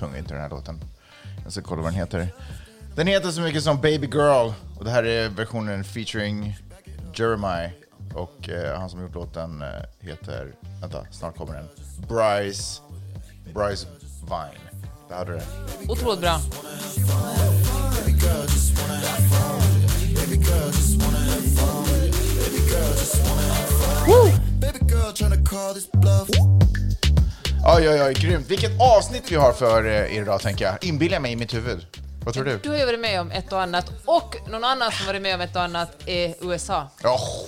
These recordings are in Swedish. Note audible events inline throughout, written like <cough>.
tung inte den här låten? Jag ska kolla vad den heter. Den heter så mycket som Baby Girl. Och det här är versionen featuring Jeremiah. Och eh, han som gjort låten eh, heter, vänta, snart kommer den. Bryce, Bryce Vine. Där hade du det. Otroligt bra. Baby Oj, oj, oj, grymt. Vilket avsnitt vi har för eh, er idag, tänker jag. Inbillar mig i mitt huvud. Vad tror du? Du har ju varit med om ett och annat och någon annan som varit med om ett och annat är USA. Oh.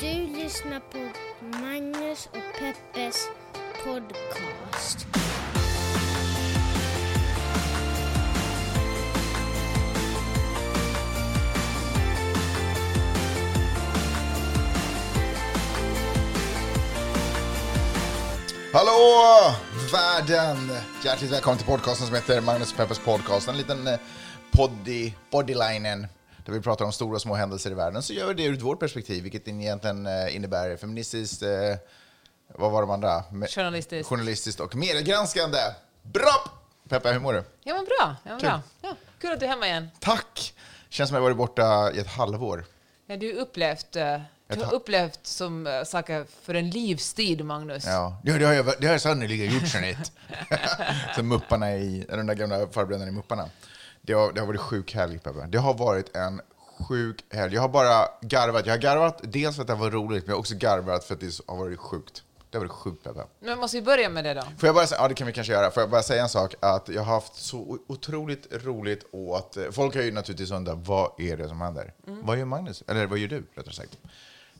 Du lyssnar på Magnus och Peppes podcast. Hallå världen! Hjärtligt välkommen till podcasten som heter Magnus Peppers podcast. En liten eh, poddy, bodylinen där vi pratar om stora och små händelser i världen. Så gör vi det ur vårt perspektiv, vilket egentligen eh, innebär feministiskt, eh, vad var de andra? Journalistiskt. Journalistiskt och mediegranskande. Bra! Peppa, hur mår du? Ja men bra. Ja, men Kul. bra. Ja, kul att du är hemma igen. Tack! Känns som jag varit borta i ett halvår. Ja, du upplevt, du har upplevt som eh, saker för en livstid, Magnus. Ja, det, det har jag, det har jag sannerligen gjort, Jeanette. <laughs> Som Mupparna i, de där gamla farbröderna i Mupparna. Det har, det har varit sjuk helg, Peppe. Det har varit en sjuk helg. Jag har bara garvat. Jag har garvat dels för att det var roligt, men jag har också garvat för att det har varit sjukt. Det har varit sjukt, Peppe. Men måste vi börja med det då? Får jag bara ja det kan vi kanske göra. Får jag bara säga en sak? Att jag har haft så otroligt roligt åt... Folk har ju naturligtvis undrat, vad är det som händer? Vad gör Magnus? Eller vad gör du, rättare sagt?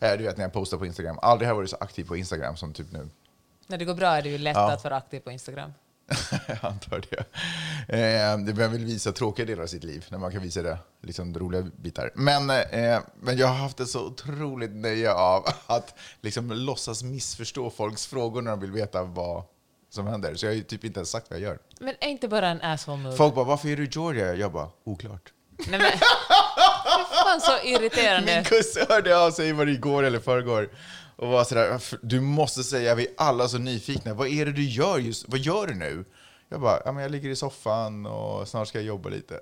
Du vet när jag postar på Instagram. Aldrig har jag varit så aktiv på Instagram som typ nu. När det går bra är det ju lätt Ja. att vara aktiv på Instagram. <laughs> jag antar det. Eh, det man vill visa tråkiga delar av sitt liv, när man kan visa det liksom roliga bitar. Men, eh, men jag har haft det så otroligt nöje av att liksom låtsas missförstå folks frågor när de vill veta vad som händer. Så jag har ju typ inte ens sagt vad jag gör. Men är inte bara en asshole move? Folk bara, varför är du i Georgia? Jag bara, oklart. Nej, <laughs> fan så irriterande. Min kusin hörde av sig var det igår eller förrgår och var sådär, du måste säga, vi är alla så nyfikna, vad är det du gör just, vad gör du nu? Jag bara, ja men jag ligger i soffan och snart ska jag jobba lite.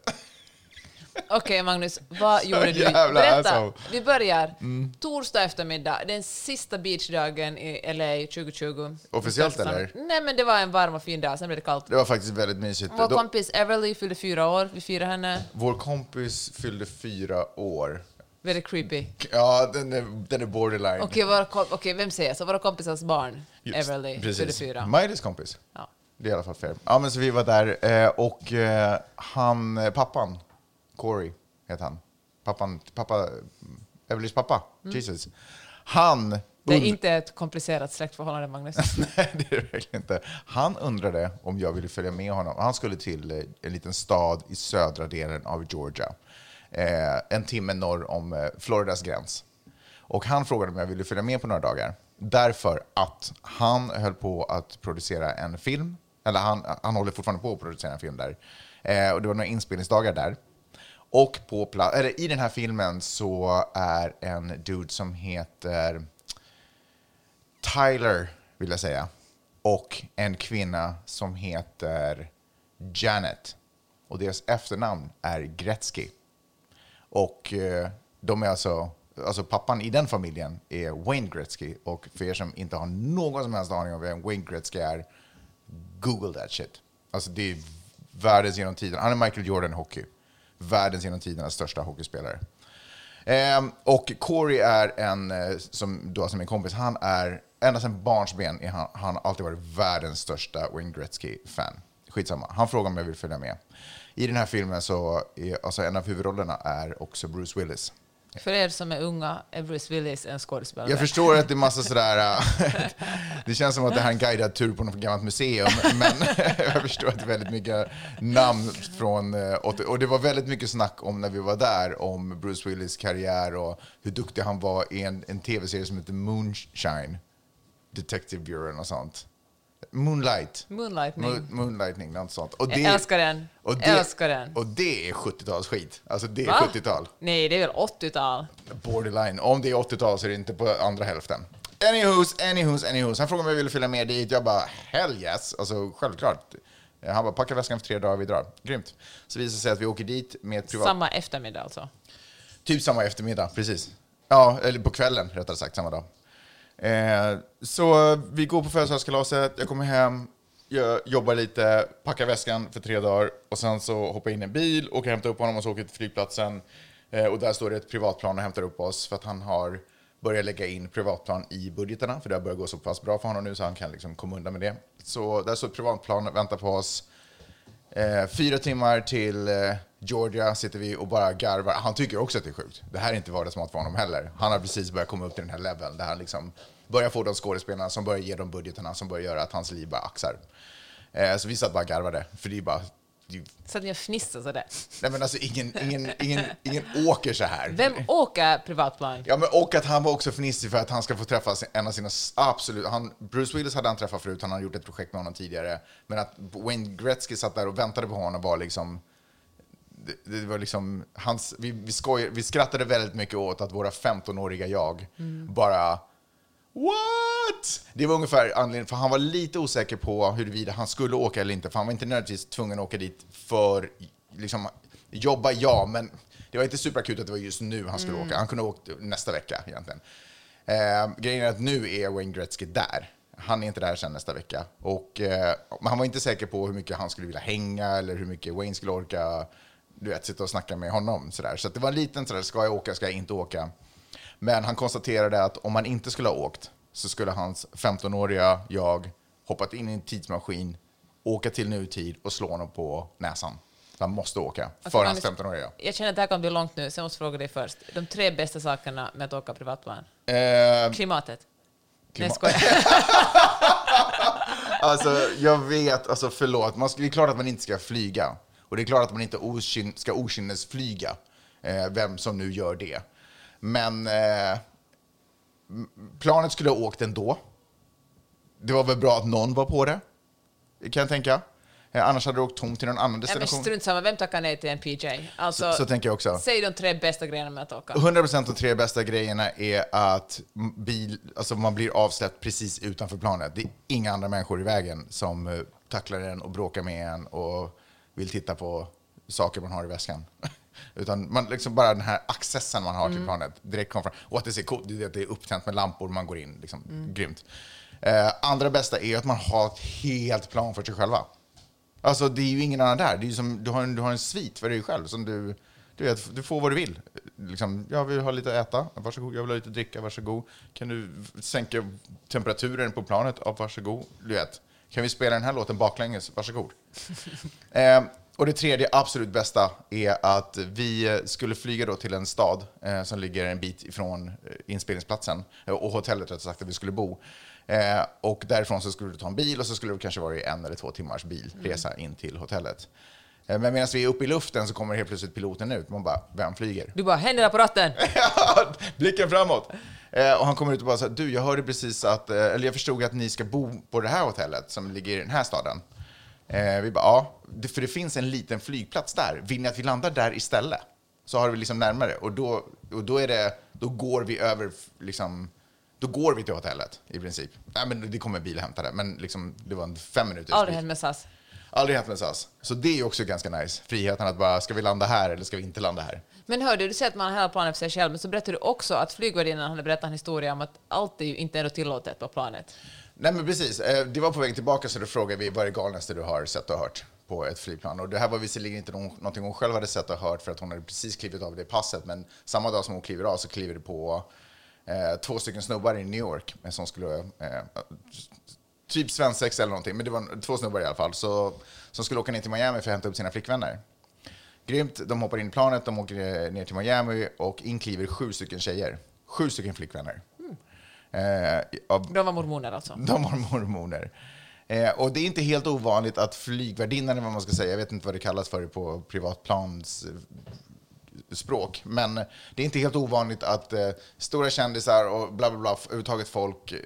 Okej Magnus, vad gjorde du? Berätta. Vi börjar. Torsdag eftermiddag, den sista beachdagen i LA 2020. Officiellt, eller? Nej men det var en varm och fin dag, sen blev det kallt. Det var faktiskt väldigt mysigt. Vår Då- kompis Everly fyllde fyra år, vi firade henne. Vår kompis fyllde fyra år. Väldigt creepy. Ja, den är, den är borderline. Okej, våra kom- okej, vem säger så? Våra kompisars barn, Everly, fyllde fyra. Miley's kompis. Ja. Det är i alla fall fair. Ja, men så vi var där eh, och eh, han, eh, pappan, Corey heter han. Pappan, pappa, Evelys pappa, Jesus. Han Mm. Det är inte ett komplicerat släktförhållande, Magnus. <laughs> Nej, det är det verkligen inte. Han undrade om jag ville följa med honom. Han skulle till eh, en liten stad i södra delen av Georgia. Eh, en timme norr om eh, Floridas gräns. Och han frågade om jag ville följa med på några dagar. Därför att han höll på att producera en film. Eller han, han håller fortfarande på att producera en film där. Eh, och det var några inspelningsdagar där. Och på plats, eller i den här filmen så är en dude som heter Tyler, vill jag säga, och en kvinna som heter Janet. Och deras efternamn är Gretzky. Och eh, de är alltså, alltså pappan i den familjen är Wayne Gretzky. Och för er som inte har någon som helst aning om vem Wayne Gretzky är, google that shit. Alltså det är världens genom tiden. Han är Michael Jordan i hockey. Världens genom tiderna största hockeyspelare. Ehm, och Corey är en, eh, som då som min kompis, han är, ända sedan barnsben är han, han har alltid varit världens största Wayne Gretzky-fan. Skitsamma, han frågar om jag vill följa med. I den här filmen så är, alltså en av huvudrollerna är också Bruce Willis. För er som är unga är Bruce Willis en skådespelare. Jag förstår att det är massa sådär... Äh, <laughs> det känns som att det här är en guidad tur på något gammalt museum, men <laughs> jag förstår att det är väldigt mycket namn från... Äh, 80 Och det var väldigt mycket snack om när vi var där om Bruce Willis karriär och hur duktig han var i en, en tv-serie som heter Moonshine, Detective Bureau och sånt. Moonlight. Moonlightning. Moon, moonlightning, något sånt. Och Jag älskar den. Och det, Älskar den. Och det är 70-talsskit. Alltså det är Va? 70-tal. Nej, det är väl 80-tal? Borderline. Om det är 80-tal så är det inte på andra hälften. Anywho's, anywho's, anywho's. Han frågade om jag ville följa med dit. Jag bara, hell yes. Alltså självklart. Han bara, packa väskan för tre dagar, vi drar. Grymt. Så visar det sig att vi åker dit med ett privat... Samma eftermiddag alltså. Typ samma eftermiddag, precis. Ja, eller på kvällen rättare sagt, samma dag. Eh, så vi går på födelsedagskalaset, jag kommer hem, jag jobbar lite, packar väskan för tre dagar och sen så hoppar jag in i en bil, åker och hämtar upp honom och så åker till flygplatsen. Eh, och där står det ett privatplan och hämtar upp oss för att han har börjat lägga in privatplan i budgeterna, för det har börjat gå så pass bra för honom nu så han kan liksom komma undan med det. Så där står ett privatplan och väntar på oss. Eh, fyra timmar till eh, Georgia sitter vi och bara garvar. Han tycker också att det är sjukt. Det här är inte vardagsmat för honom heller. Han har precis börjat komma upp till den här leveln där han liksom börjar få de skådespelarna som börjar ge de budgeterna som börjar göra att hans liv bara axar. Eh, så vi satt bara och garvade, för det är bara... Så att ni fnissar sådär. nej men alltså ingen, ingen, ingen, ingen åker så här. Vem åker privatplan? Ja, men och att han var också fnissig för att han ska få träffa en av sina absolut... Han, Bruce Willis hade han träffat förut, han hade gjort ett projekt med honom tidigare. Men att Wayne Gretzky satt där och väntade på honom var liksom... Det, det var liksom hans, vi, vi, skoj, vi skrattade väldigt mycket åt att våra 15-åriga jag bara... What? Det var ungefär anledningen, för han var lite osäker på huruvida han skulle åka eller inte, för han var inte nödvändigtvis tvungen att åka dit för liksom, jobba, ja, men det var inte superakut att det var just nu han skulle åka. Han kunde ha åkt nästa vecka egentligen. Eh, grejen är att nu är Wayne Gretzky där. Han är inte där sen nästa vecka. Och, eh, men han var inte säker på hur mycket han skulle vilja hänga eller hur mycket Wayne skulle orka du vet, sitta och snacka med honom. Sådär. Så det var en liten sådär, ska jag åka, ska jag inte åka? Men han konstaterade att om han inte skulle ha åkt så skulle hans 15-åriga jag hoppat in i en tidsmaskin, åka till nutid och slå honom på näsan. Så han måste åka Alltså, för hans Magnus, 15-åriga jag. Jag känner att det här kan bli långt nu, så jag måste fråga dig först. De tre bästa sakerna med att åka privatplan? Eh, Klimatet? Nej, Klimat- jag skojar. <laughs> Alltså, jag vet, alltså förlåt, man, det är klart att man inte ska flyga. Och det är klart att man inte okyn, ska okynnesflyga, eh, vem som nu gör det. Men eh, planet skulle ha åkt ändå. Det var väl bra att någon var på det, kan jag tänka. Eh, annars hade det åkt tomt till någon annan Ja, men destination. strunt samma, vem tackar nej till en PJ? Alltså, Så- så tänker jag också. Säg de tre bästa grejerna med att åka. 100% de tre bästa grejerna är att bil, alltså man blir avsläppt precis utanför planet. Det är inga andra människor i vägen som eh, tacklar en och bråkar med en och vill titta på saker man har i väskan. <laughs> Utan man, liksom bara den här accessen man har till planet, direkt kom fram. Och att det ser coolt ut, att det är upptänt med lampor man går in. Liksom, Grymt. Eh, andra bästa är att man har ett helt plan för sig själva. Alltså det är ju ingen annan där. Det är som, du, har en, du har en svit för dig själv som du, du, vet, du får vad du vill. Liksom, jag vill ha lite att äta, varsågod. Jag vill ha lite att dricka, varsågod. Kan du sänka temperaturen på planet? Ja, varsågod. Du vet, kan vi spela den här låten baklänges? Varsågod. <laughs> eh, och det tredje, absolut bästa, är att vi eh, skulle flyga då till en stad eh, som ligger en bit ifrån eh, inspelningsplatsen eh, och hotellet rättare sagt där vi skulle bo. Eh, och därifrån så skulle du ta en bil och så skulle det kanske vara en eller två timmars bilresa in till hotellet. Eh, men medan vi är uppe i luften så kommer helt plötsligt piloten ut. Man bara, vem flyger? Du bara, händerna på ratten! <laughs> Blicken framåt. Eh, och han kommer ut och bara så här, du, jag hörde precis att, eh, eller jag förstod att ni ska bo på det här hotellet som ligger i den här staden. Vi bara, ja, det, för det finns en liten flygplats där. Vill ni att vi landar där istället? Så har vi liksom närmare. Och då, och då är det, då går vi över, liksom, då går vi till hotellet i princip. Nej, men det kommer en bil och hämtar det, men liksom, det var en fem minuter. Aldrig hänt med SAS. Aldrig hänt med SAS. Så det är också ganska nice. Friheten att bara, ska vi landa här eller ska vi inte landa här? Men hörde du säger att man har hela planet för sig själv, men så berättade du också att flygvärdinnan hade berättat en historia om att allt är ju inte ändå tillåtet på planet. Nej men precis, Eh, det var på väg tillbaka så då frågade vi vad är det galnaste du har sett och hört på ett flygplan. Och det här var visserligen inte någon- någonting hon själv hade sett och hört för att hon hade precis klivit av det passet, men samma dag som hon kliver av så kliver det på eh, två stycken snubbar i New York eh, som skulle, eh, typ svensex eller någonting, men det var två snubbar i alla fall, så, som skulle åka ner till Miami för att hämta upp sina flickvänner. Grymt. De hoppar in i planet, de åker eh, ner till Miami och inkliver sju stycken tjejer. Sju stycken flickvänner. Eh, av, De var mormoner alltså. de var mormoner. Eh, och det är inte helt ovanligt att flygvärdinnan, eller vad man ska säga, jag vet inte vad det kallas för på privatplans eh, språk, men det är inte helt ovanligt att eh, stora kändisar och bla bla bla, överhuvudtaget folk eh,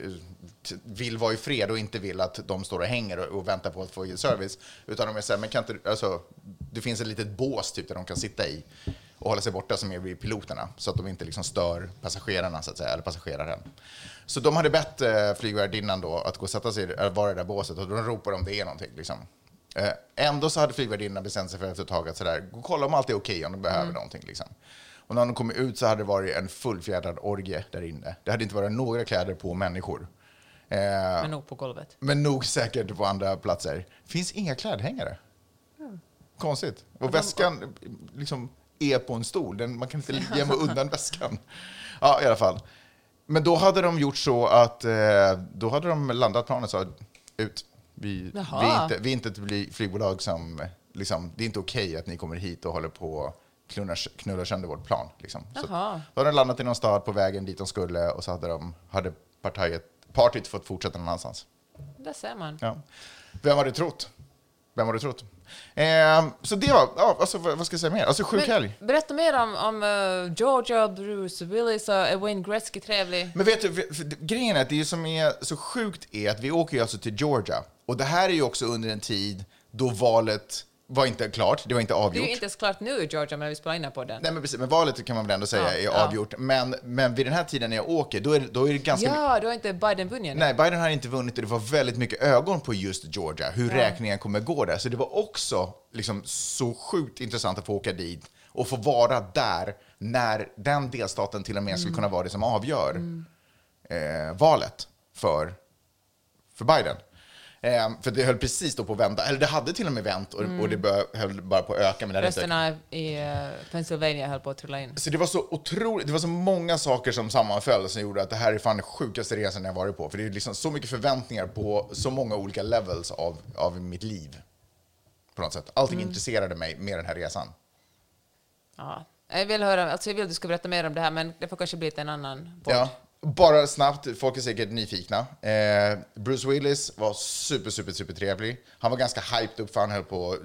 vill vara i fred och inte vill att de står och hänger och, och väntar på att få service. Utan de är så här, men kan inte, alltså, det finns ett litet bås typ där de kan sitta i och hålla sig borta som är vid piloterna så att de inte liksom stör passagerarna så att säga, eller passageraren. Så de hade bett eh, flygvärdinnan då att gå och sätta sig, eller vara i det där båset och då ropar de det är någonting liksom. Eh, ändå så hade flygvärdinnan bestämt sig för efter ett tag att sådär, gå och kolla om allt är okej, om de behöver någonting liksom. Och när de kom ut så hade det varit en fullfjädrad orgie där inne. Det hade inte varit några kläder på människor. Eh, Men nog på golvet. men nog säkert på andra platser. Finns inga klädhängare. Konstigt. Och väskan liksom är på en stol. Den, man kan inte <laughs> gömma undan väskan. Ja, i alla fall. Men då hade de gjort så att eh, då hade de landat planet och sa ut. Vi, vi, är inte, vi är inte ett fly- flygbolag som, liksom, det är inte okej att ni kommer hit och håller på och knullar, knullar sönder vårt plan. Liksom. Så, då hade de landat i någon stad på vägen dit de skulle och så hade, de, hade partiet, partyt fått fortsätta någon annanstans. Där ser man. Ja. Vem hade trott? Vem hade trott? Eh, så det var, ja, alltså, vad, ska jag säga mer? Alltså sjuk helg. Berätta mer om, om eh, Georgia, Bruce Willis och är Wayne Gretzky trevlig. Men vet du, för grejen är att det som är så sjukt är att vi åker ju alltså till Georgia. Och det här är ju också under en tid då valet var inte klart, det var inte Det är avgjort. ju inte ens klart nu Georgia, men vi spelar in den på den. Nej men precis, men valet kan man väl ändå säga Ja, är ja. avgjort. Men, men vid den här tiden när jag åker, då är, då är det ganska Ja, du har inte Biden vunnit. Nej, Biden har inte vunnit och det var väldigt mycket ögon på just Georgia, hur räkningen kommer gå där. Så det var också liksom så sjukt intressant att få åka dit och få vara där när den delstaten till och med skulle kunna vara det som avgör eh, valet för, för Biden. Eh, för det höll precis då på att vända, eller det hade till och med vänt och, och det bör, höll bara på att öka. Men det Rösterna i eh, Pennsylvania höll på att trilla in. så det var så otroligt, det var så många saker som sammanföll som gjorde att det här är fan den sjukaste resan jag varit på. För det är liksom så mycket förväntningar på så många olika levels av, av mitt liv. På något sätt. Allting intresserade mig med den här resan. Ja. Jag vill höra, alltså jag vill att du ska berätta mer om det här, men det får kanske bli till en annan podd. Ja. Bara snabbt, folk är säkert nyfikna. Eh, Bruce Willis var super, super, super trevlig. Han var ganska hyped upp för han höll på att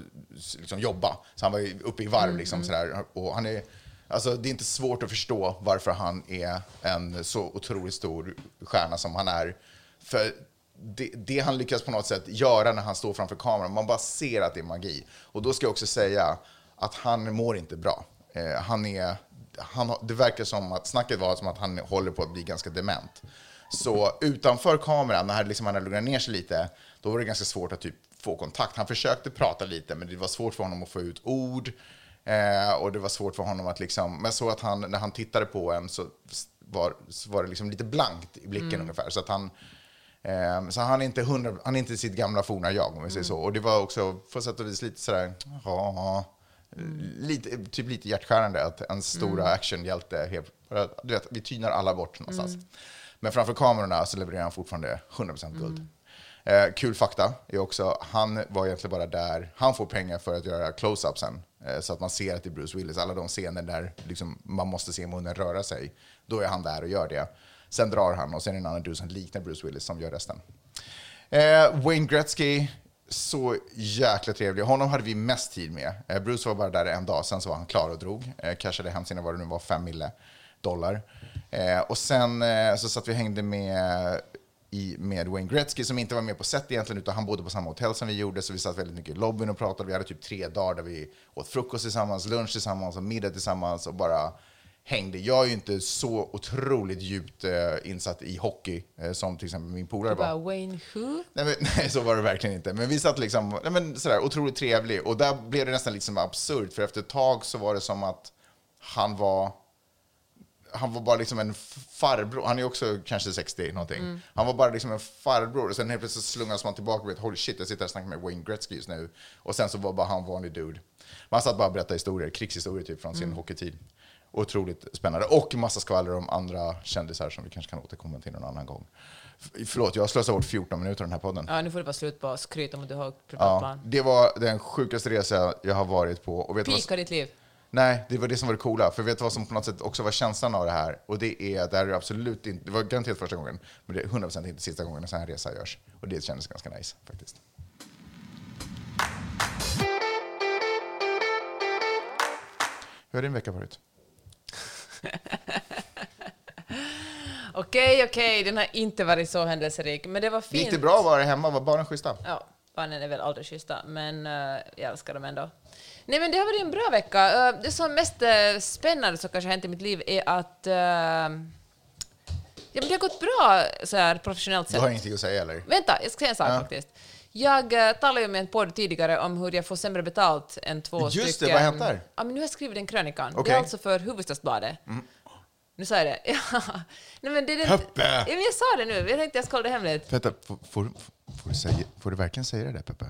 liksom, jobba. Så han var ju uppe i varv liksom sådär. Och han är, alltså, det är inte svårt att förstå varför han är en så otroligt stor stjärna som han är. För det, det han lyckas på något sätt göra när han står framför kameran, man bara ser att det är magi. Och då ska jag också säga att han mår inte bra. Eh, han är, han, det verkar som att snacket var som att han håller på att bli ganska dement. Så utanför kameran, när han liksom han hade lugnat ner sig lite, då var det ganska svårt att typ få kontakt. Han försökte prata lite, men det var svårt för honom att få ut ord. Eh, och det var svårt för honom att liksom, men så att han, när han tittade på en så var, så var det liksom lite blankt i blicken ungefär. Så att han, Ehm, så han är inte hundra, han är inte sitt gamla forna jag om vi säger så. Och det var också på sätt och vis lite sådär, ja, lite, typ lite hjärtskärande att en stora actionhjälte, helt, du vet, vi tynar alla bort någonstans. Men framför kamerorna så levererar han fortfarande 100% guld. Eh, kul fakta är också, han var egentligen bara där, han får pengar för att göra close-upsen. Eh, så att man ser att det är Bruce Willis, alla de scener där liksom, man måste se munnen röra sig, då är han där och gör det. Sen drar han och sen är det en annan dude som liknar Bruce Willis som gör resten. Eh, Wayne Gretzky, så jäkla trevlig. Honom hade vi mest tid med. Eh, Bruce var bara där en dag, sen så var han klar och drog. Eh, cashade hem sina, vad det nu var, fem mille dollar. Eh, och sen så satt vi och hängde med, i, med Wayne Gretzky som inte var med på set egentligen, utan han bodde på samma hotell som vi gjorde, så vi satt väldigt mycket i lobbyn och pratade. Vi hade typ tre dagar där vi åt frukost tillsammans, lunch tillsammans och middag tillsammans och bara hängde. Jag är ju inte så otroligt djupt eh, insatt i hockey eh, som till exempel min polare var. Wayne who? Nej, men, <laughs> nej, så var det verkligen inte. Men vi satt liksom, nej, men sådär, otroligt trevlig. Och där blev det nästan liksom absurt, för efter ett tag så var det som att han var han var bara liksom en farbror. Han är också kanske 60 någonting. Han var bara liksom en farbror. Och sen helt plötsligt slungas man tillbaka och vet, holy shit, jag sitter här och snackar med Wayne Gretzky just nu. Och sen så var bara han vanlig dude. Man satt bara och berättade historier, krigshistorier typ från sin hockeytid. Otroligt spännande. Och massa skvaller om andra kändisar som vi kanske kan återkomma till någon annan gång. Förlåt, jag har slösat bort 14 minuter av den här podden. Ja, nu får det vara slut på skryt om att du har Ja, privatplan. det var den sjukaste resa jag har varit på. Och vet du vad, Pika ditt liv. nej, det var det som var det coola. För vet du vad som på något sätt också var känslan av det här? Och det är att det här är absolut inte, det var garanterat första gången, men det är 100% inte sista gången en sån här resa görs. Och det kändes ganska nice faktiskt. Hur har din vecka varit? <laughs> Okej, okej, den har inte varit så händelserik, men det var fint. Gick det bra att vara hemma? Var barnen schyssta? Ja, barnen är väl aldrig schyssta, men eh, jag älskar dem ändå. Nej, men det har varit en bra vecka. Eh, det som mest uh, spännande som kanske har hänt i mitt liv är att eh, ja, men det har gått bra så här, professionellt Du sett. har ingenting att säga eller? Vänta, jag ska säga en sak Ja. faktiskt. Jag uh, talade ju med en podd tidigare om hur jag får sämre betalt än två Just det, stycken... vad har hänt där? Ja, men nu har jag skrivit den krönikan. Det Okej. Mm. är alltså för Hufvudstadsbladet. Nu sa jag det. <laughs> Ja. Nej, men det den... Peppe! Ja, men jag sa det nu. Jag tänkte jag ska hålla det hemligt. Vänta, får, får, får, du säga, får du verkligen säga det, Peppe?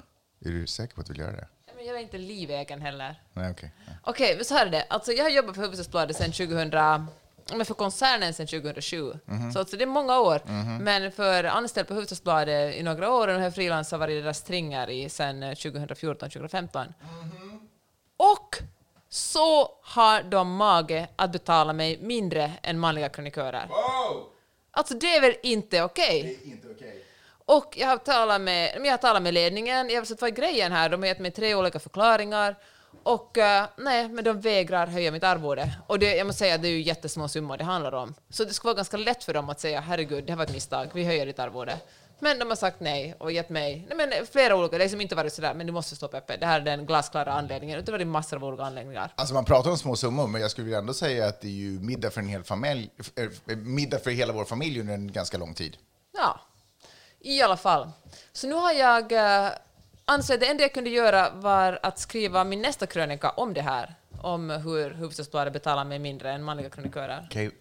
Är du säker på att du vill göra det? Men jag är inte livegen heller. Nej, okej. Okej, men så här är det. Alltså, jag har jobbat för Hufvudstadsbladet sedan 2000, ja, men för koncernen sedan 2007. Mhm. Så alltså, det är många år. Men för anställd på Hufvudstadsbladet i några år och den här frilansar varit deras stringar i sedan 2014-2015. Och så har de mage att betala mig mindre än manliga kronikörer. Alltså det är väl inte okej? Inte okej. Och jag har talat med, jag har talat med ledningen, jag har sett vad är grejen här, de har gett mig tre olika förklaringar. Och eh, nej, men de vägrar höja mitt arvode. Och det, jag måste säga det är ju jättesmå summor det handlar om. Så det skulle vara ganska lätt för dem att säga herregud, det här var ett misstag, vi höjer ditt arvode. Men de har sagt nej och gett mig nej, men flera olika, det har liksom inte varit sådär, men du måste stå Peppe, det här är den glasklara anledningen. Utan det varit massor av olika anledningar. Alltså man pratar om små summor, men jag skulle ändå säga att det är ju middag för en hel familj, eh, middag för hela vår familj under en ganska lång tid. Ja, i alla fall. Så nu har jag ansett att det enda jag kunde göra var att skriva min nästa krönika om det här. Om hur Hufvudstadsbladet betalar mig mindre än manliga krönikörer. Okej,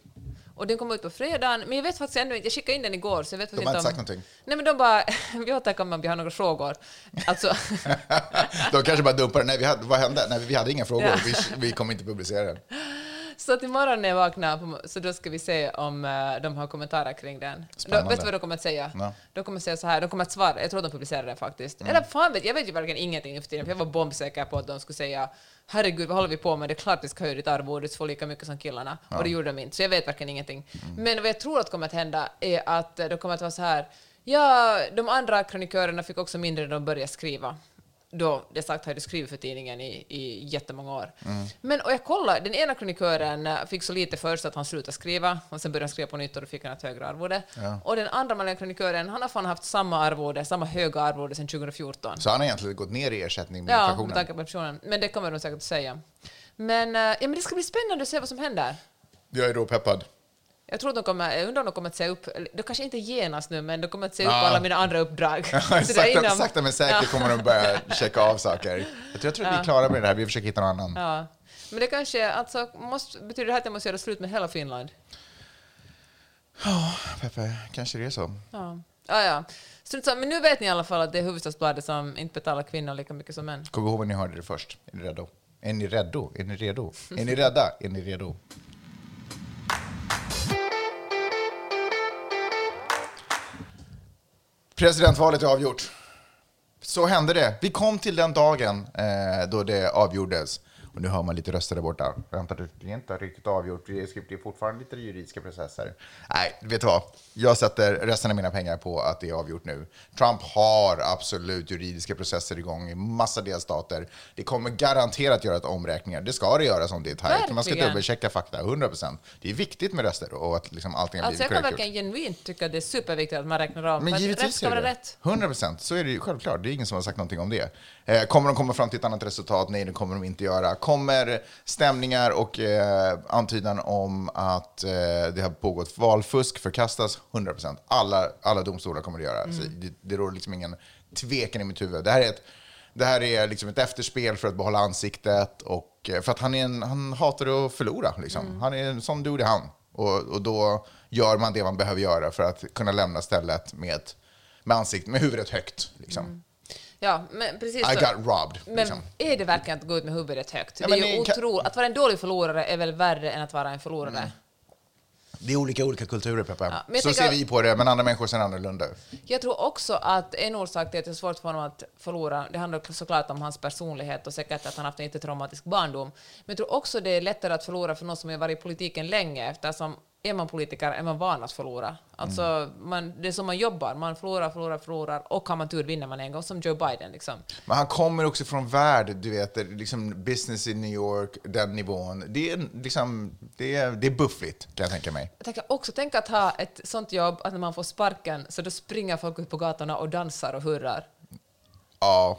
Och den kommer ut på fredagen, men jag vet faktiskt ännu inte, jag skickade in den igår så jag vet De faktiskt har inte sagt om... någonting. Nej men de bara, <laughs> vi återkommer om vi har några frågor. Alltså, <laughs> De kanske bara dumpar Nej, vi hade, vad hände? Nej, vi hade inga frågor. Ja. Vi, vi kommer inte publicera den. Så att imorgon när jag vaknar, så då ska vi se om eh, de har kommentarer kring den. Då, vet du vad de kommer att säga? Ja. De kommer att säga så här, de kommer att svara, jag tror de publicerar den faktiskt. Eller fan vet jag, vet ju verkligen ingenting nu för tiden, för jag var bombsäker på att de skulle säga herregud, vad håller vi på med? Det är klart vi ska höja ditt arvode, så får lika mycket som killarna. Och det gjorde de inte, så jag vet verkligen ingenting. Men vad jag tror att kommer att hända är att eh, det kommer att vara så här, ja, de andra krönikörerna fick också mindre när de började skriva. Då, det sagt jag skrivit för tidningen i, i jättemånga år. Men och jag kollade, den ena kronikören eh, fick så lite först att han slutade skriva, och sen började han skriva på nytt och då fick han ett högre arvode. Och den andra manliga kronikören, han har fan haft samma arvode, samma höga arvode sedan 2014. Så han har egentligen gått ner i ersättning med Ja, med inflationen. tanke på inflationen. Men det kommer de säkert att säga. Men, eh, ja, men det ska bli spännande att se vad som händer. Jag är då peppad. Jag tror att de kommer, jag undrar om de kommer att säga upp, de kanske inte genast nu, men de kommer att säga upp Ja. alla mina andra uppdrag. <laughs> Där sakta, inom- sakta men säkert kommer de börja checka av saker. Jag tror, jag tror att vi är klara med det här. Vi försöker hitta någon annan. Ja. Men det kanske, alltså, måste, betyder det här att jag måste göra slut med hela Finland? Peppe, kanske det är så. Ja. Ja, ja. Strunt samma, men nu vet ni i alla fall att det är Hufvudstadsbladet som inte betalar kvinnor lika mycket som män. Kom ihåg vad ni hörde det först. Är ni redo? Är ni redo? Är ni redo? Är ni rädda? Är ni redo? Presidentvalet är avgjort. Så hände det. Vi kom till den dagen eh, då det avgjordes. Och nu hör man lite röster där borta. Vänta, det är inte riktigt avgjort. Det är fortfarande lite juridiska processer. Nej, vet du vad? Jag sätter resten av mina pengar på att det är avgjort nu. Trump har absolut juridiska processer igång i massa delstater. Det kommer garanterat göra ett omräkningar. Det ska det göra som det är tajt. Man ska dubbelchecka fakta, 100%. Det är viktigt med röster och att liksom allting har Alltså jag blivit kan korrekt gjort. verkligen genuint tycka att det är superviktigt att man räknar av. Men givetvis rätt ska vara rätt. 100 procent. Så är det ju självklart. Det är ingen som har sagt någonting om det. Eh, kommer de komma fram till ett annat resultat? Nej, det kommer de inte göra. Kommer stämningar och eh, antydan om att eh, det har pågått valfusk förkastas? 100 procent. Alla, alla domstolar kommer det göra. Så det, det råder liksom ingen tvekan i mitt huvud. Det här är ett, det här är liksom ett efterspel för att behålla ansiktet och eh, för att han, är en, han hatar att förlora. Liksom. Han är en sån dude han. Och, och då gör man det man behöver göra för att kunna lämna stället med, ett- med ansiktet, med huvudet högt. Liksom. Ja, men precis I så. got robbed. Men Liksom. är det verkligen att gå ut med huvudet högt? Ja, det är ju otroligt. Att vara en dålig förlorare är väl värre än att vara en förlorare? Mm. Det är olika olika kulturer, Peppe. jag så ser vi på det, men andra människor ser annorlunda. Jag tror också att en orsak till att det är svårt för honom att förlora, det handlar såklart om hans personlighet och säkert att han haft en jättetraumatisk barndom. Men jag tror också det är lättare att förlora för någon som har varit i politiken länge eftersom är man politiker är man van att förlora. Alltså, Mm. man, det är som man jobbar, man förlorar, förlorar, förlorar och har man tur vinner man en gång, som Joe Biden. Liksom. Men han kommer också från värld, du vet, liksom business i New York, den nivån. Det är, liksom, det är, det är buffligt, kan jag tänka mig. Jag tänker också tänk att ha ett sånt jobb att när man får sparken så då springer folk ut på gatorna och dansar och hurrar. Ja,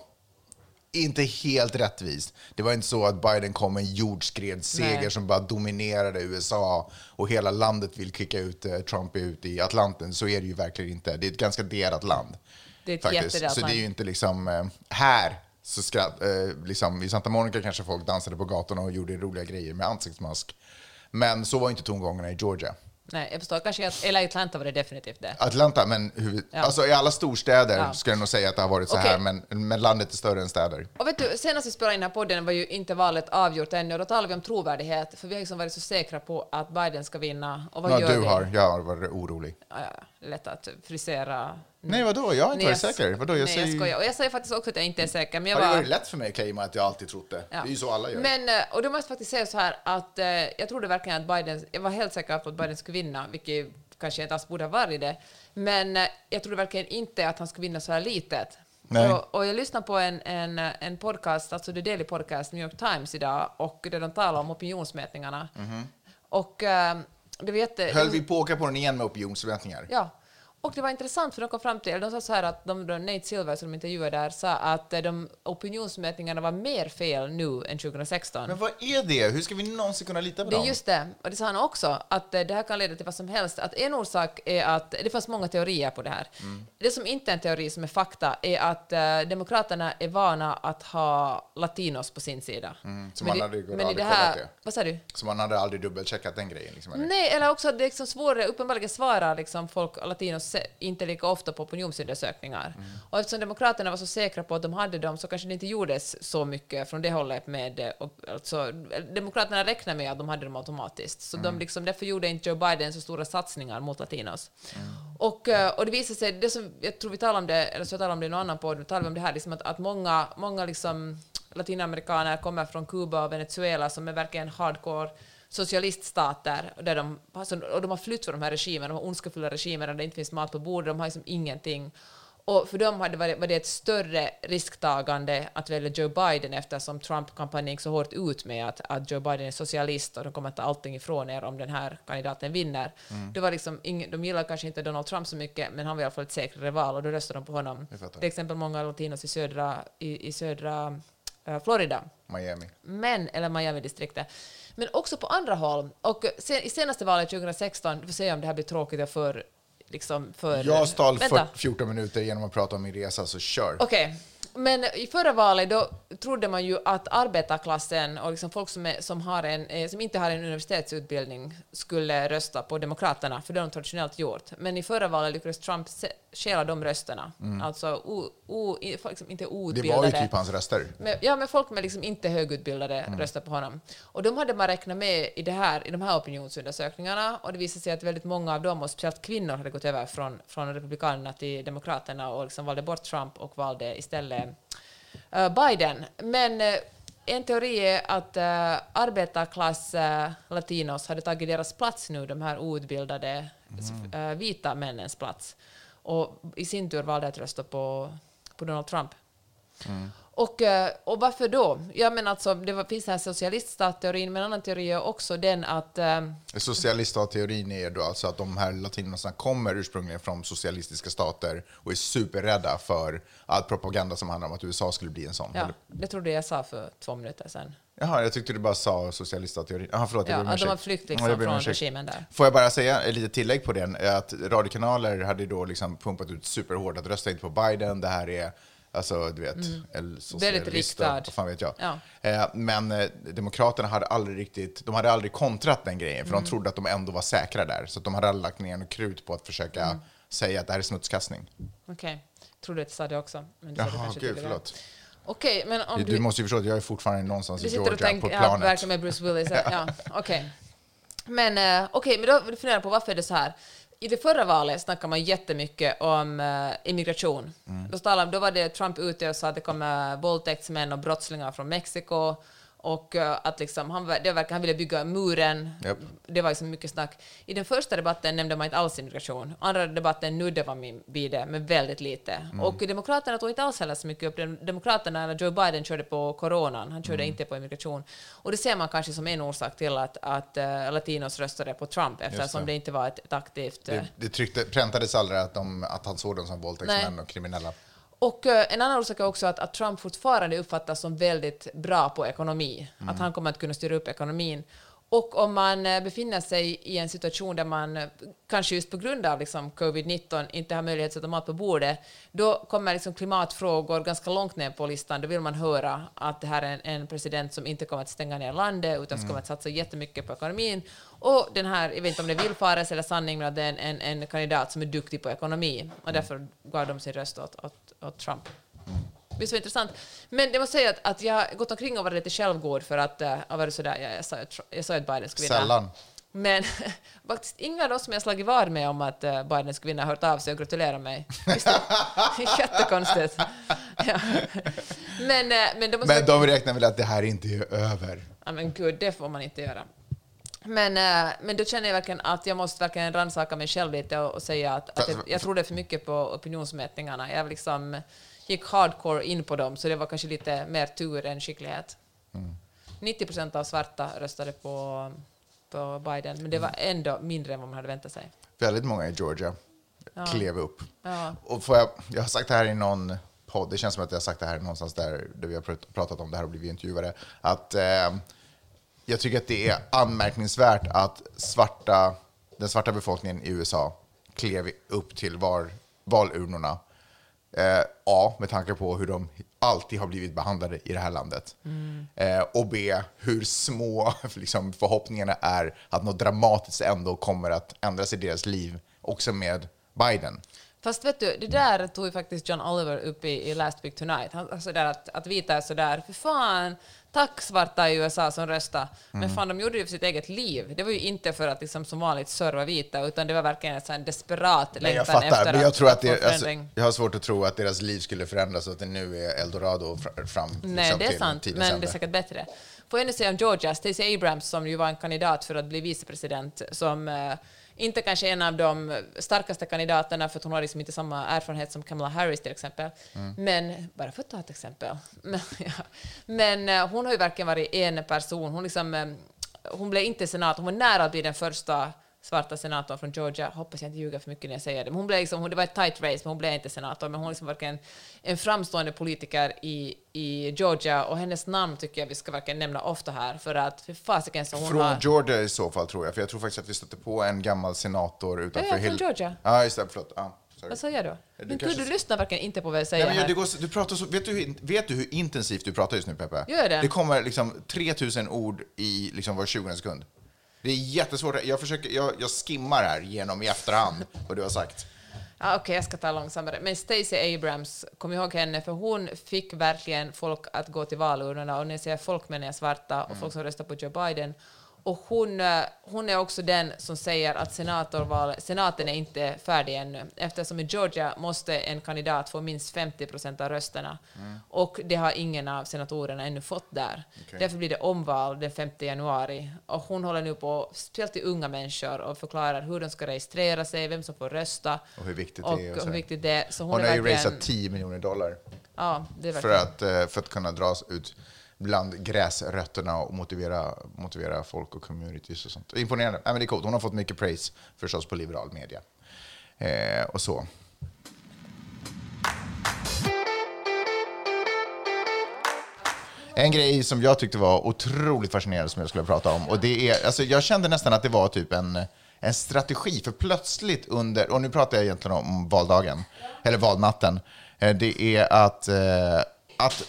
inte helt rättvist. Det var inte så att Biden kom med en jordskredsseger som bara dominerade USA och hela landet vill kicka ut eh, Trump ut i Atlanten. Så är det ju verkligen inte. Det är ett ganska delat land. Det är ett faktiskt. Så det är ju inte liksom eh, här. Så skratt, eh, liksom, I Santa Monica kanske folk dansade på gatorna och gjorde roliga grejer med ansiktsmask. Men så var inte tongångarna i Georgia. Nej, jag förstår kanske att, eller Atlanta var det definitivt det. Atlanta, men huvud, Ja. alltså i alla storstäder Ja. ska jag nog säga att det har varit så här, men, men landet är större än städer. Och vet du, senast vi spelade in den här podden var ju inte valet avgjort ännu och då talade vi om trovärdighet, för vi har liksom varit så säkra på att Biden ska vinna. Och vad Ja, gör du vi? har, jag har varit orolig. Ja, lätt att frisera. Nej, vadå? Jag har inte varit säker. Vadå? Jag nej, säger, jag skojar. Och jag säger faktiskt också att jag inte är säker, men jag har det var... varit lätt för mig att claima att jag alltid trott det? Ja. Det är ju så alla gör. Men, eh, och då måste jag faktiskt säga så här att eh, jag trodde verkligen att Biden, jag var helt säker på att Biden skulle vinna, vilket kanske inte alls borde ha varit det, men eh, jag trodde verkligen inte att han skulle vinna så här litet. Nej. Och, och jag lyssnade på en, en, en podcast, alltså The Daily Podcast, New York Times idag, och där de talar om opinionsmätningarna. Och eh, var jätte... Mhm. Höll vi på att åka på den igen med opinionsmätningar? Ja. Och det var intressant för de kom fram till, de sa så här att de, Nate Silver som de intervjuade där sa att eh, de opinionsmätningarna var mer fel nu än 2016. Men vad är det? Hur ska vi någonsin kunna lita på Det är dem? just det, och det sa han också, att eh, det här kan leda till vad som helst. Att en orsak är att, det fanns många teorier på det här. Mm. Det som inte är en teori som är fakta är att eh, Demokraterna är vana att ha latinos på sin sida. Mm, så Men man hade ju aldrig det här, kollat det. Vad sa du? Så man hade aldrig dubbelcheckat den grejen? Liksom? Nej, eller också att det är liksom svårare, uppenbarligen svarar liksom folk, latinos, inte lika ofta på opinionsundersökningar. Mm. Och eftersom Demokraterna var så säkra på att de hade dem så kanske det inte gjordes så mycket från det hållet med, eh, alltså, Demokraterna räknar med att de hade dem automatiskt. Så Mm. de liksom, därför gjorde inte Joe Biden så stora satsningar mot latinos. Mm. Och, eh, och det visar sig, det som, jag tror vi talade om det, eller så talade om det i någon annan podd, vi talade om det här, liksom att, att många, många liksom, latinamerikaner kommer från Kuba och Venezuela som är verkligen hardcore socialiststater där de, och de har flytt från de här regimerna, de här ondskefulla regimerna där det inte finns mat på bordet, de har liksom ingenting. Och för dem hade varit, var det ett större risktagande att välja Joe Biden eftersom Trump-kampanjen gick så hårt ut med att, att Joe Biden är socialist och de kommer att ta allting ifrån er om den här kandidaten vinner. Det var liksom ing, de gillar kanske inte Donald Trump så mycket, men han var i alla fall ett säkrare val och då röstade de på honom. Till exempel många latinos i södra, i, i södra eh, Florida Miami. men, eller Miami-distriktet, men också på andra håll. Och sen, i senaste valet 2016, vi får se om det här blir tråkigt för... Liksom för Jag stal Vänta. 40, 14 minuter genom att prata om min resa, så kör. Okej, men i förra valet då trodde man ju att arbetarklassen och liksom folk som, är, som, har en, eh, som inte har en universitetsutbildning skulle rösta på Demokraterna, för det har de traditionellt gjort. Men i förra valet lyckades Trump stjäla de rösterna. Alltså o, o, folk som inte är Mm. Det outbildade. var ju typ hans röster. Men, ja, men folk med liksom inte högutbildade Mm. röstar på honom. Och de hade man räknat med i, det här, i de här opinionsundersökningarna och det visade sig att väldigt många av dem, och speciellt kvinnor, hade gått över från, från Republikanerna till Demokraterna och liksom valde bort Trump och valde istället eh, Biden. Men eh, en teori är att uh, arbetarklass uh, latinos hade tagit deras plats nu, de här outbildade eh, vita männens plats. Och i sin tur valde att rösta på, på Donald Trump. Och, eh, och varför då? Ja, men alltså, det var, finns den här socialiststatteorin, men en annan teori är också den att... eh, Socialiststatteorin är då alltså att de här latinosarna kommer ursprungligen från socialistiska stater och är superrädda för all propaganda som handlar om att USA skulle bli en sån. ja, det trodde jag sa för två minuter sedan. Jaha, jag tyckte du bara sa socialiststatteorin. Jaha, förlåt. Ja, de har Ja, liksom från regimen där. Får jag bara säga ett litet tillägg på den? Att radiokanaler hade då liksom pumpat ut superhårt att rösta inte på Biden. Det här är, alltså du vet, Mm. Väldigt socialister, riktad. vad fan vet jag. Ja. Eh, Men eh, Demokraterna hade aldrig riktigt, de hade aldrig kontrat den grejen, för Mm. de trodde att de ändå var säkra där. Så de hade aldrig lagt ner något krut på att försöka Mm. säga att det här är smutskastning. Okej. Trodde att jag sa det också. Men du det Jaha, gud, förlåt. Okej, men om Du, du... måste ju förstå att jag är fortfarande någonstans Du i Georgia tänker, på ja, planet. verkligen med Bruce Willis. Ja, <laughs> okej. Men eh, okej, men då funderar jag på varför är det så här. I det förra valet snackade man jättemycket om eh, immigration. Mm. Då, talade, då var det Trump ute och sa att det kommer våldtäktsmän och brottslingar från Mexiko och eh, att liksom, han, var- det verkar, han ville bygga muren. Japp. Det var liksom mycket snack. I den första debatten nämnde man inte alls immigration. Andra debatten nuddade man vid det, men väldigt lite. Mm. Och Demokraterna tog inte alls heller så mycket upp det. Demokraterna, när Joe Biden körde på coronan, han körde Mm. inte på immigration. Och det ser man kanske som en orsak till att, att uh, latinos röstade på Trump, eftersom det. det. inte var ett, ett aktivt... eh, Det, det tryckte, präntades aldrig att, de, att han såg dem som våldtäktsmän och kriminella. Och eh, en annan orsak är också att, att Trump fortfarande uppfattas som väldigt bra på ekonomi. Att han kommer att kunna styra upp ekonomin. Och om man eh, befinner sig i en situation där man, eh, kanske just på grund av liksom covid-19, inte har möjlighet att sätta mat på bordet, då kommer liksom klimatfrågor ganska långt ner på listan. Då vill man höra att det här är en, en president som inte kommer att stänga ner landet, utan som kommer att satsa jättemycket på ekonomin. Och den här, jag vet inte om det är villfarelse eller sanning, men att det är en, en, en kandidat som är duktig på ekonomi. Och därför gav de sin röst åt, åt, åt Trump. Visst var det intressant. Men jag måste säga att, att jag har gått omkring och varit lite självgod för att uh, jag sådär, jag, jag, sa, ju att Tr- jag sa ju att Biden skulle vinna. Sällan. Men <laughs> faktiskt inga av de som jag slagit vad med om att uh, Biden skulle vinna har hört av sig och gratulerat mig. Visst är <laughs> det jättekonstigt. <laughs> Ja. Men, eh, men, de Men de räknar väl att det här inte är över. Ja men gud, det får man inte göra. Men, men då känner jag verkligen att jag måste verkligen rannsaka mig själv lite och, och säga att, att jag, jag trodde för mycket på opinionsmätningarna. Jag liksom gick hardcore in på dem, så det var kanske lite mer tur än skicklighet. 90 procent av svarta röstade på, på Biden, men det var ändå mindre än vad man hade väntat sig. Väldigt många i Georgia klev upp. Ja. Och får jag, jag har sagt det här i någon podd, det känns som att jag har sagt det här någonstans där, där vi har prat- pratat om det här och blivit intervjuade, att eh, jag tycker att det är anmärkningsvärt att svarta, den svarta befolkningen i USA klev upp till var, valurnorna. Eh, A, med tanke på hur de alltid har blivit behandlade i det här landet. Eh, och B, hur små <laughs> liksom, förhoppningarna är att något dramatiskt ändå kommer att ändras i deras liv, också med Biden. Fast vet du, det där tog ju faktiskt John Oliver upp i, i Last Week Tonight. Han, alltså där att, att vita är sådär, för fan, tack svarta i USA som röstade. Mm. Men fan, de gjorde det för sitt eget liv. Det var ju inte för att liksom, som vanligt serva vita, utan det var verkligen en sån desperat Nej, jag längtan fattar, efter men jag, tror att få det, alltså, jag har svårt att tro att deras liv skulle förändras och att det nu är eldorado fr- fram Nej, liksom, det är till sant, men ände. det är säkert bättre. Får jag nu säga om Georgia, Stacey Abrams som ju var en kandidat för att bli vicepresident, som eh, inte kanske en av de starkaste kandidaterna för att hon har liksom inte samma erfarenhet som Kamala Harris till exempel. Mm. Men, bara för att ta ett exempel. <laughs> Men, ja. men eh, hon har ju verkligen varit en person. Hon, liksom, eh, hon blev inte senator, hon var nära att bli den första svarta senatorn från Georgia. Hoppas jag inte ljuger för mycket när jag säger det. Men hon blev liksom, det var ett tight race, men hon blev inte senator. Men hon är liksom verkligen en framstående politiker i, i Georgia och hennes namn tycker jag vi ska verkligen nämna ofta här för att för fasiken så hon Från har... Georgia i så fall tror jag, för jag tror faktiskt att vi stötte på en gammal senator utanför Ja, ja, från Hill- Georgia. Ja, just det, förlåt. Ja, sorry. Vad säger jag då? Du Men kanske- du lyssnar verkligen inte på vad jag säger Nej, men det går, du pratar så, vet, du, vet du hur intensivt du pratar just nu, Peppe? Gör det? Det kommer liksom 3000 ord i liksom var 20 sekund. Det är jättesvårt. Jag, försöker, jag, jag skimmar här genom i efterhand vad du har sagt. Ja, Okej, jag ska ta långsammare. Men Stacey Abrams, kom ihåg henne, för hon fick verkligen folk att gå till valurnorna. Och när jag säger folk menar jag svarta och folk som röstar på Joe Biden. Och hon, eh, hon är också den som säger att senatorval, senaten är inte färdig ännu, eftersom i Georgia måste en kandidat få minst 50 procent av rösterna. Och det har ingen av senatorerna ännu fått där. Okej. Därför blir det omval den 5 januari. Och hon håller nu på, speciellt till unga människor, och förklarar hur de ska registrera sig, vem som får rösta. Och hur viktigt och det är. Och hur viktigt det är. Så hon, Hon har ju raisat 10 miljoner dollar Ja, för att, eh, för att kunna dras ut bland gräsrötterna och motivera, motivera folk och communities och sånt. Imponerande. Nej, men det är coolt. Hon har fått mycket praise förstås på liberal media. Eh, och så. En grej som jag tyckte var otroligt fascinerande som jag skulle prata om, och det är, alltså jag kände nästan att det var typ en, en strategi, för plötsligt under, och nu pratar jag egentligen om valdagen, eller valnatten, eh, det är att, eh, att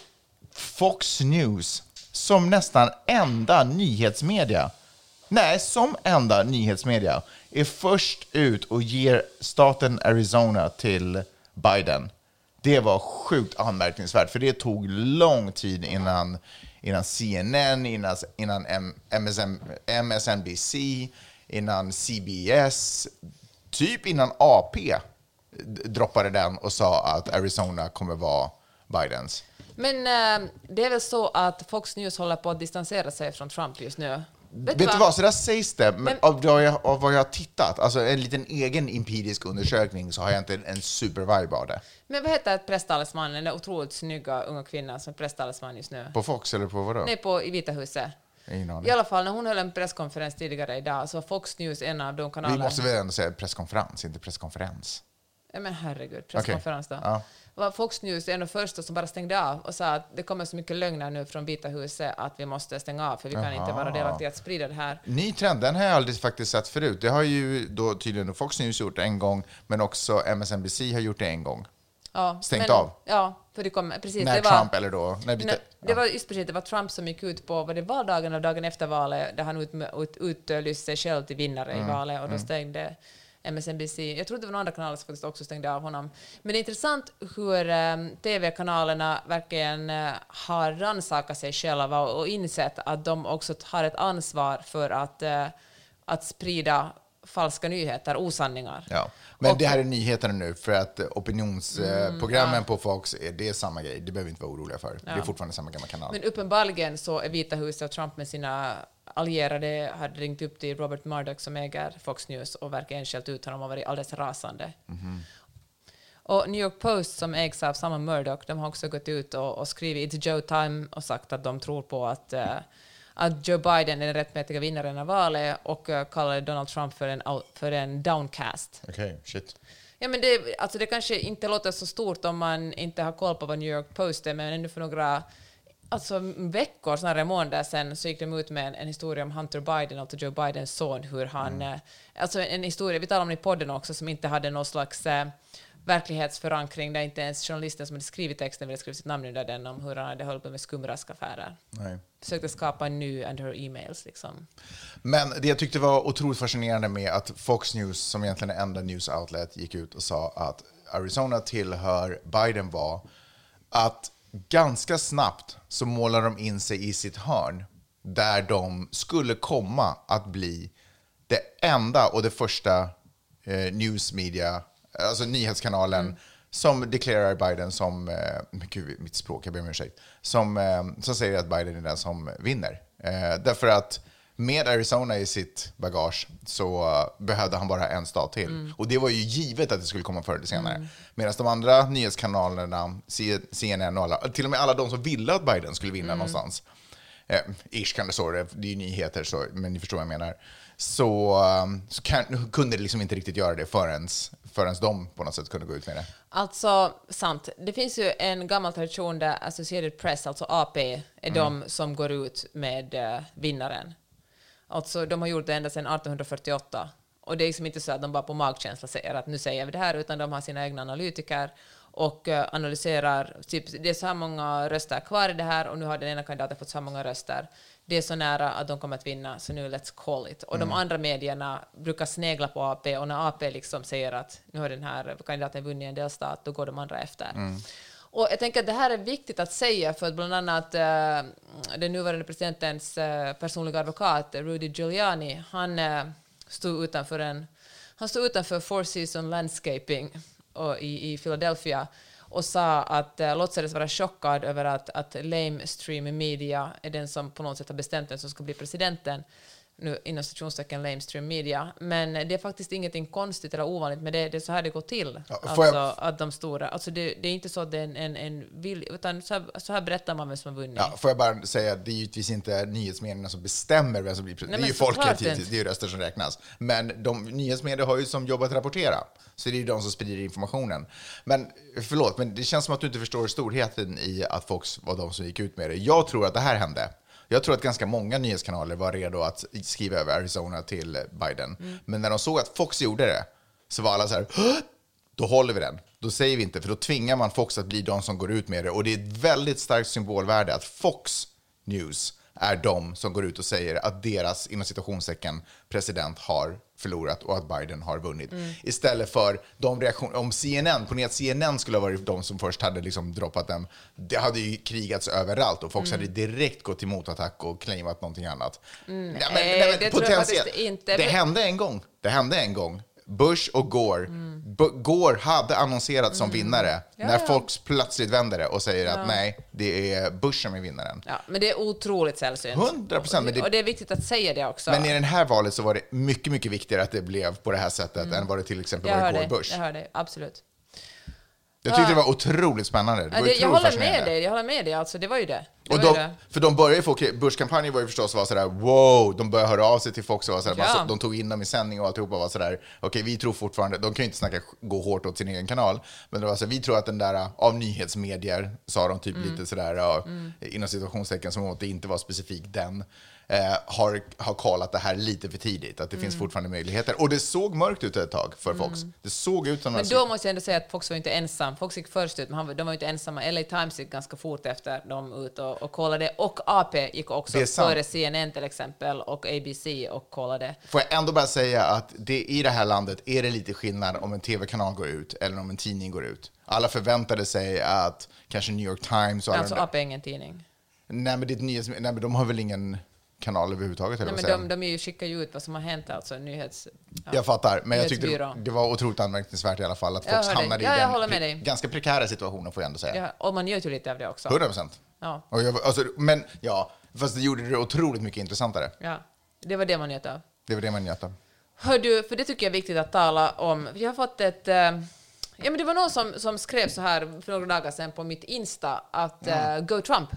Fox News som nästan enda nyhetsmedia, nej, som enda nyhetsmedia, är först ut och ger staten Arizona till Biden. Det var sjukt anmärkningsvärt, för det tog lång tid innan, innan CNN, innan, innan MSM, MSNBC, innan CBS, typ innan AP droppade den och sa att Arizona kommer vara Bidens. Men eh, det är väl så att Fox News håller på att distansera sig från Trump just nu. Vet du vad, så där sägs det, men, Men- av, vad jag, av vad jag har tittat, alltså en liten egen empirisk undersökning, så har jag inte en, en supervibe av det. Men vad heter presstalesmannen, den otroligt snygga unga kvinnan som är presstalesman just nu? På Fox eller på vadå? Nej, på, i Vita huset. I alla fall, när hon höll en presskonferens tidigare idag så var Fox News en av de Vi kanalerna... måste väl ändå säga presskonferens, inte presskonferens. Men herregud, presskonferens då. Ja. Var Fox News en av de första som bara stängde av och sa att det kommer så mycket lögner nu från Vita huset att vi måste stänga av för vi kan inte vara delaktiga att sprida det här. Ny trend, den har jag aldrig faktiskt sett förut. Det har ju då tydligen Fox News gjort en gång, men också MSNBC har gjort det en gång. Ja, Stängt men- av? Ja, för det kommer, precis. När det var, Trump eller då... När vi, Nej, det var just precis, det var Trump som gick ut på, var det valdagen eller dagen efter valet, där han ut, ut, utlyste sig själv till vinnare Mm, i valet och då stängde MSNBC. Jag tror det var några andra kanaler som faktiskt också stängde av honom. Men det är intressant hur um, tv-kanalerna verkligen eh, har rannsakat sig själva och, och insett att de också har ett ansvar för att, eh, att sprida falska nyheter, osanningar. Ja. Men Och- det här är nyheterna nu, för att opinionsprogrammen på Fox, är, det är samma grej. Det behöver vi inte vara oroliga för. Det är fortfarande samma gamla kanal. Men uppenbarligen så är Vita huset och Trump med sina allierade hade ringt upp till Robert Murdoch som äger Fox News och verkligen skällt ut honom och varit alldeles rasande. Och New York Post som ägs av samma Murdoch, de har också gått ut och, och skrivit It's Joe Time och sagt att de tror på att, eh, att Joe Biden är den rättmätiga vinnaren av valet och uh, kallade Donald Trump för en, för en downcast. Okej, shit. Ja, men det, alltså det kanske inte låter så stort om man inte har koll på vad New York Post är, men ännu för några alltså, veckor, snarare månader sedan, så gick de ut med en, en historia om Hunter Biden, alltså Joe Bidens son, hur han... Eh, alltså en historia, vi talade om det i podden också, som inte hade någon slags eh, verklighetsförankring, där inte ens journalisten som hade skrivit texten ville skriva sitt namn under den, om hur han hade hållit på med skumraskaffärer. Nej. Försökte skapa en ny under emails, liksom. Men det jag tyckte var otroligt fascinerande med att Fox News, som egentligen är enda news outlet, gick ut och sa att Arizona tillhör Biden var att ganska snabbt så målar de in sig i sitt hörn där de skulle komma att bli det enda och det första eh, newsmedia, alltså nyhetskanalen som deklarerar Biden som, eh, gud mitt språk, jag ber om ursäkt, som, eh, som säger att Biden är den som vinner. Eh, därför att med Arizona i sitt bagage så eh, behövde han bara en stat till. Och det var ju givet att det skulle komma förr eller senare. Medan de andra nyhetskanalerna, CNN och alla, till och med alla de som ville att Biden skulle vinna någonstans, eh, ish kan det stå det, är ju nyheter, så, men ni förstår vad jag menar. Så, um, så kan, kunde det liksom inte riktigt göra det förrän, förrän de på något sätt kunde gå ut med det. Alltså, sant. Det finns ju en gammal tradition där Associated Press, alltså AP, är de som går ut med eh, vinnaren. Alltså, de har gjort det ända sedan 1848. Och det är liksom inte så att de bara på magkänsla säger att nu säger vi det här, utan de har sina egna analytiker och eh, analyserar, typ, det är så här många röster kvar i det här och nu har den ena kandidaten fått så här många röster. Det är så nära att de kommer att vinna, så nu let's call it. Och de andra medierna brukar snegla på AP och när AP liksom säger att nu har den här kandidaten vunnit en delstat, då går de andra efter. Och jag tänker att det här är viktigt att säga för att bland annat uh, den nuvarande presidentens uh, personliga advokat Rudy Giuliani, han uh, stod utanför en han stod utanför Four Seasons Landscaping och, i, i Philadelphia och sa att äh, låtsades vara chockad över att, att lamestream media är den som på något sätt har bestämt vem som ska bli presidenten. Nu inom citationstecken lamestream media. Men det är faktiskt ingenting konstigt eller ovanligt med det. Det är så här det går till. Ja, alltså, jag- att de stora, alltså det, det är inte så att det är en, en, en vill, utan så här, så här berättar man vem som har vunnit. Ja, får jag bara säga att det är givetvis inte nyhetsmedierna som bestämmer vem som blir president. Det är ju men folket, givetvis. det är ju röster som räknas. Men de nyhetsmedier har ju som jobb att rapportera. Så det är ju de som sprider informationen. Men förlåt, men det känns som att du inte förstår storheten i att Fox var de som gick ut med det. Jag tror att det här hände. Jag tror att ganska många nyhetskanaler var redo att skriva över Arizona till Biden. Mm. Men när de såg att Fox gjorde det så var alla så här, "Hå? då håller vi den. Då säger vi inte, för då tvingar man Fox att bli de som går ut med det. Och det är ett väldigt starkt symbolvärde att Fox News är de som går ut och säger att deras, inom citationstecken, president har förlorat och att Biden har vunnit. Mm. Istället för de reaktioner, om CNN, på att CNN skulle ha varit de som först hade liksom droppat dem, det hade ju krigats överallt och folk Mm. hade direkt gått till motattack och claimat någonting annat. Nej, nej, det tror jag potentiellt- faktiskt inte. Det Men- hände en gång. Det hände en gång. Bush och Gore. Mm. Gore hade annonserat som vinnare när ja. folk plötsligt vänder det och säger att nej, det är Bush som är vinnaren. Ja, men det är otroligt sällsynt. 100%, men det- Och det är viktigt att säga det också. Men i det här valet så var det mycket, mycket viktigare att det blev på det här sättet än vad det till exempel Mm. jag var i Gore det, Bush. jag hör det, absolut. Jag tyckte det var otroligt spännande. Det var det, jag håller med dig, jag håller med dig. Alltså, det var ju det. det, Och var ju de, det. för de började få, Bush-kampanjen var ju förstås var sådär wow, de började höra av sig till folk som var sådär, Ja. så, de tog in dem i sändning och alltihopa var sådär, okej vi tror fortfarande, de kan ju inte snacka, gå hårt åt sin egen kanal, men det var så vi tror att den där, av nyhetsmedier, sa de typ Mm. lite sådär, ja, inom situationstecken som att det inte var specifikt den, eh, har, har kallat det här lite för tidigt, att det Mm. finns fortfarande möjligheter. Och det såg mörkt ut ett tag för Fox. Det såg ut som Men en- då måste jag ändå säga att Fox var inte ensam. Fox gick först ut, men han, de var inte ensamma. LA Times gick ganska fort efter dem ut och, och kollade. Och AP gick också före CNN till exempel och ABC och kollade. Får jag ändå bara säga att det, i det här landet är det lite skillnad om en tv-kanal går ut eller om en tidning går ut. Alla förväntade sig att kanske New York Times och alla Alltså AP är ingen tidning. Nej, men det är ett nyhets... Nej, men de har väl ingen kanal överhuvudtaget, Nej, men de, de är ju skickar ju ut vad som har hänt, alltså nyhets... Ja. Jag fattar, men jag tyckte det, var otroligt anmärkningsvärt i alla fall att Jag folk hamnade Ja, i jag den pre- ganska prekära situationen, får jag ändå säga. Ja, och man gör ju lite av det också. 100 procent. Ja. Jag, alltså, men ja, fast det gjorde det otroligt mycket intressantare. Ja, det var det man njöt av. Det var det man njöt av. Hör du, för det tycker jag är viktigt att tala om. Vi har fått ett... eh, ja, men det var någon som, som skrev så här för några dagar sedan på mitt Insta att eh, Go Trump.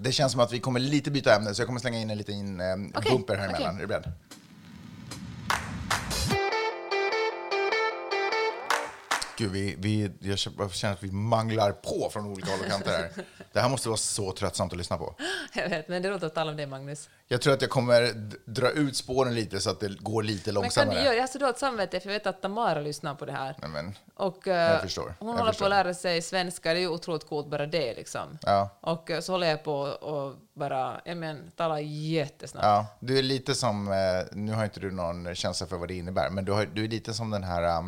Det känns som att vi kommer lite byta ämne, så jag kommer slänga in en liten eh, Okej, bumper här emellan. okej. Är du beredd? Gud, vi, vi, jag känner att vi manglar på från olika håll och kanter här. Det här måste vara så tröttsamt att lyssna på. Jag vet, men det är roligt att tala om det, Magnus. Jag tror att jag kommer dra ut spåren lite så att det går lite Men kan långsammare. du göra, jag har så dåligt samvete, för jag vet att Tamara lyssnar på det här. Nej, men, Och eh, Jag förstår, hon jag håller förstår. på att lära sig svenska, det är ju otroligt coolt bara det liksom. ja, Och eh, så håller jag på och bara, jag men, tala jättesnabbt. ja, du är lite som, eh, nu har inte du någon känsla för vad det innebär, men du, har, du är lite som den här,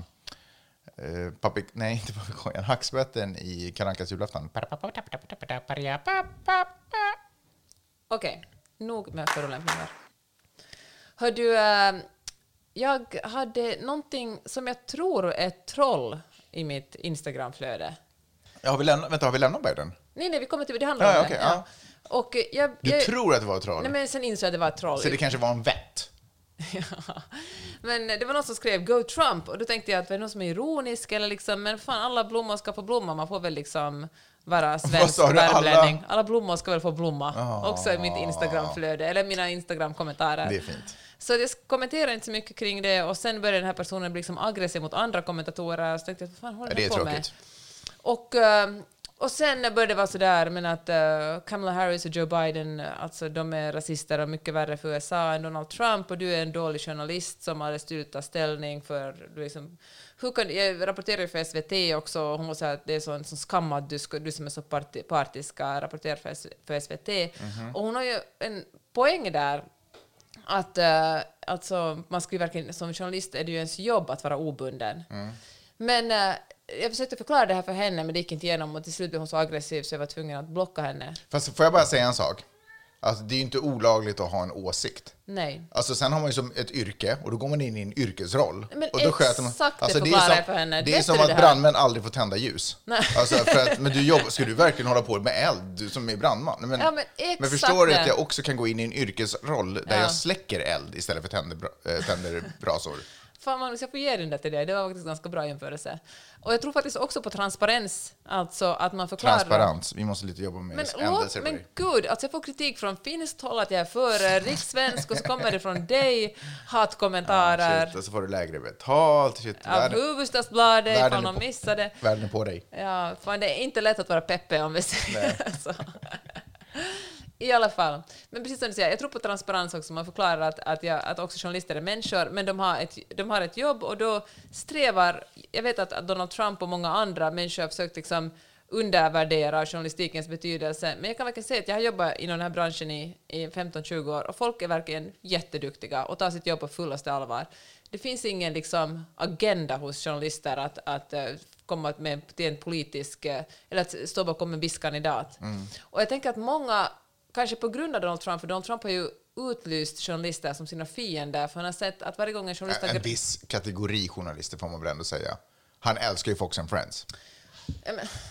eh, papik, nej <laughs> inte papegojan, hackspetten i Kalle Ankas julafton. Okej, nog med förolämpningar. Hör du, eh, jag hade någonting som jag tror är troll i mitt Instagramflöde. Ja, har vi lämnat, vänta, har vi lämnat Biden? Nej, nej, vi kommer till det handlar Ja, om ja, det. okej, ja. Och eh, jag, Du jag, tror att det var ett troll? Nej, men sen insåg jag att det var ett troll. Så det kanske var en vett? <laughs> Ja. Men det var någon som skrev Go Trump och då tänkte jag att det var någon som är ironisk eller liksom, men fan alla blommor ska få blomma, man får väl liksom vara <laughs> svensk du? Alla- värmlänning. Alla blommor ska väl få blomma. Ah. Också i mitt Instagramflöde, eller mina Instagram-kommentarer. Det är fint. Så jag kommenterade inte så mycket kring det och sen började den här personen bli liksom aggressiv mot andra kommentatorer. Så tänkte jag, vad fan håller Ja, det är på med? tråkigt. Och, eh, och sen började det vara sådär, men att eh, Kamala Harris och Joe Biden, eh, alltså de är rasister och mycket värre för USA än Donald Trump och du är en dålig journalist som har styrt ta ställning för du liksom, hur kan, jag rapporterar ju för SVT också, och hon säga att det är så en sån skam att du, ska, du som är så parti, partisk ska rapportera för, för SVT. Mhm. Och hon har ju en poäng där, att uh, alltså, man ska ju verkligen, som journalist är det ju ens jobb att vara obunden. Mm. Men eh, jag försökte förklara det här för henne, men det gick inte igenom och till slut blev hon så aggressiv så jag var tvungen att blocka henne. Fast får jag bara säga en sak? Alltså, det är ju inte olagligt att ha en åsikt. Nej. Alltså, sen har man ju som ett yrke och då går man in i en yrkesroll. Men och då sköter man, exakt det alltså, är förklarar jag för henne. Det är Vet som du att det här? brandmän aldrig får tända ljus. Nej. Alltså, för att, men du jobbar, ska du <laughs> verkligen hålla på med eld, du som är brandman? Men, Ja, men exakt förstår du att det. jag också kan gå in i en yrkesroll där Ja. jag släcker eld istället för tänder, bra- äh, tänder brasor? Fan Magnus, jag får ge den där till dig. Det var faktiskt ganska bra jämförelse. Och jag tror faktiskt också på transparens, alltså att man förklarar... Transparens, vi måste lite jobba med Men, låt, men gud, alltså jag får kritik från finskt håll att jag är för rikssvensk och så kommer det från dig, hatkommentarer. Shit, och så får du lägre betalt. Shit, av världen, Hufvudstadsbladet ifall på- missade. världen är på dig. Ja, fan det är inte lätt att vara peppe om vi säger så. <laughs> I alla fall. Men precis som du säger, jag tror på transparens också. Man förklarar att, att, jag, att också journalister är människor, men de har, ett, de har ett jobb och då strävar... Jag vet att, Donald Trump och många andra människor har försökt liksom undervärderar journalistikens betydelse. Men jag kan verkligen säga att jag har jobbat inom den här branschen i, i 15-20 år och folk är verkligen jätteduktiga och tar sitt jobb på fullaste allvar. Det finns ingen liksom, agenda hos journalister att, att uh, komma med till en politisk, uh, eller att stå bakom en viss kandidat. Och jag tänker att många, kanske på grund av Donald Trump, för Donald Trump har ju utlyst journalister som sina fiender, för han har sett att varje gång en journalist... En viss kategori journalister får man väl ändå säga. Han älskar ju Fox and Friends.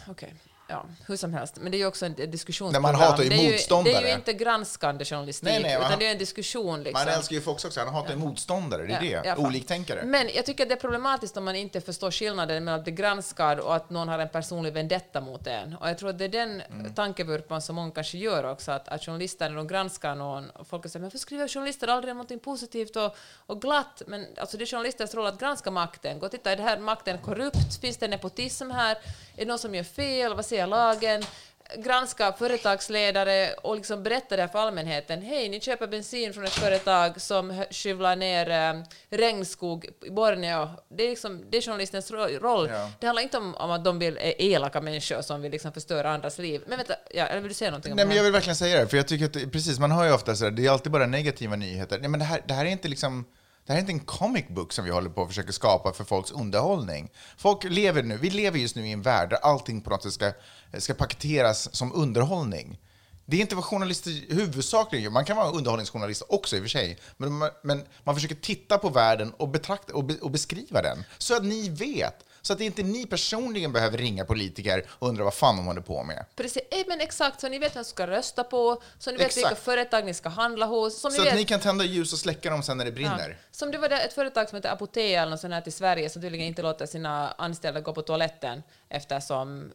Okej, ja, hur som helst. Men det är ju också en Nej, diskussion. man hatar ju det är ju. Det är ju inte granskande journalistik, Nej, nej, man- utan det är en diskussion. Liksom. Man älskar ju Fox också, han hatar ju motståndare, det är Ja, det. fall. Oliktänkare. Men jag tycker att det är problematiskt om man inte förstår skillnaden mellan att bli granskad och att någon har en personlig vendetta mot en. Och jag tror att det är den Mm. tankevurpan som många kanske gör också, att, att journalister när de granskar någon, och folk säger men varför skriver journalister aldrig någonting positivt och, och glatt? Men alltså det är journalisters roll att granska makten. Gå och titta, är det här makten korrupt? Finns det nepotism här? Är det någon som gör fel? Vad säger lagen? granska företagsledare och liksom berätta det för allmänheten. Hej, ni köper bensin från ett företag som skyvlar ner eh, regnskog i Borneo. Det är, liksom, det är journalistens ro- roll. Ja. Det handlar inte om, om att de vill, är elaka människor som vill liksom förstöra andras liv. Men vänta, ja, eller vill du säga någonting Nej, men jag vill verkligen säga det, för jag tycker att precis, man hör ju ofta så här, det är alltid bara negativa nyheter. Nej, men det här, det här är inte liksom det här är inte en comic book som vi håller på att försöka skapa för folks underhållning. Folk lever nu, vi lever just nu i en värld där allting på något sätt ska, ska paketeras som underhållning. Det är inte vad journalister huvudsakligen gör. Man kan vara underhållningsjournalist också i och för sig. Men man, men man försöker titta på världen och, betrakta, och, be, och beskriva den. Så att ni vet. Så att inte ni personligen behöver ringa politiker och undra vad fan de håller på med. Precis, eh, men exakt, så ni vet vem som ska rösta på, så ni vet vilka Exakt. företag ni ska handla hos. Som Så ni att vet, ni kan tända ljus och släcka dem sen när det brinner. Ja. Som det var ett företag som heter Apotea eller något sånt här till Sverige som tydligen inte låter sina anställda gå på toaletten eftersom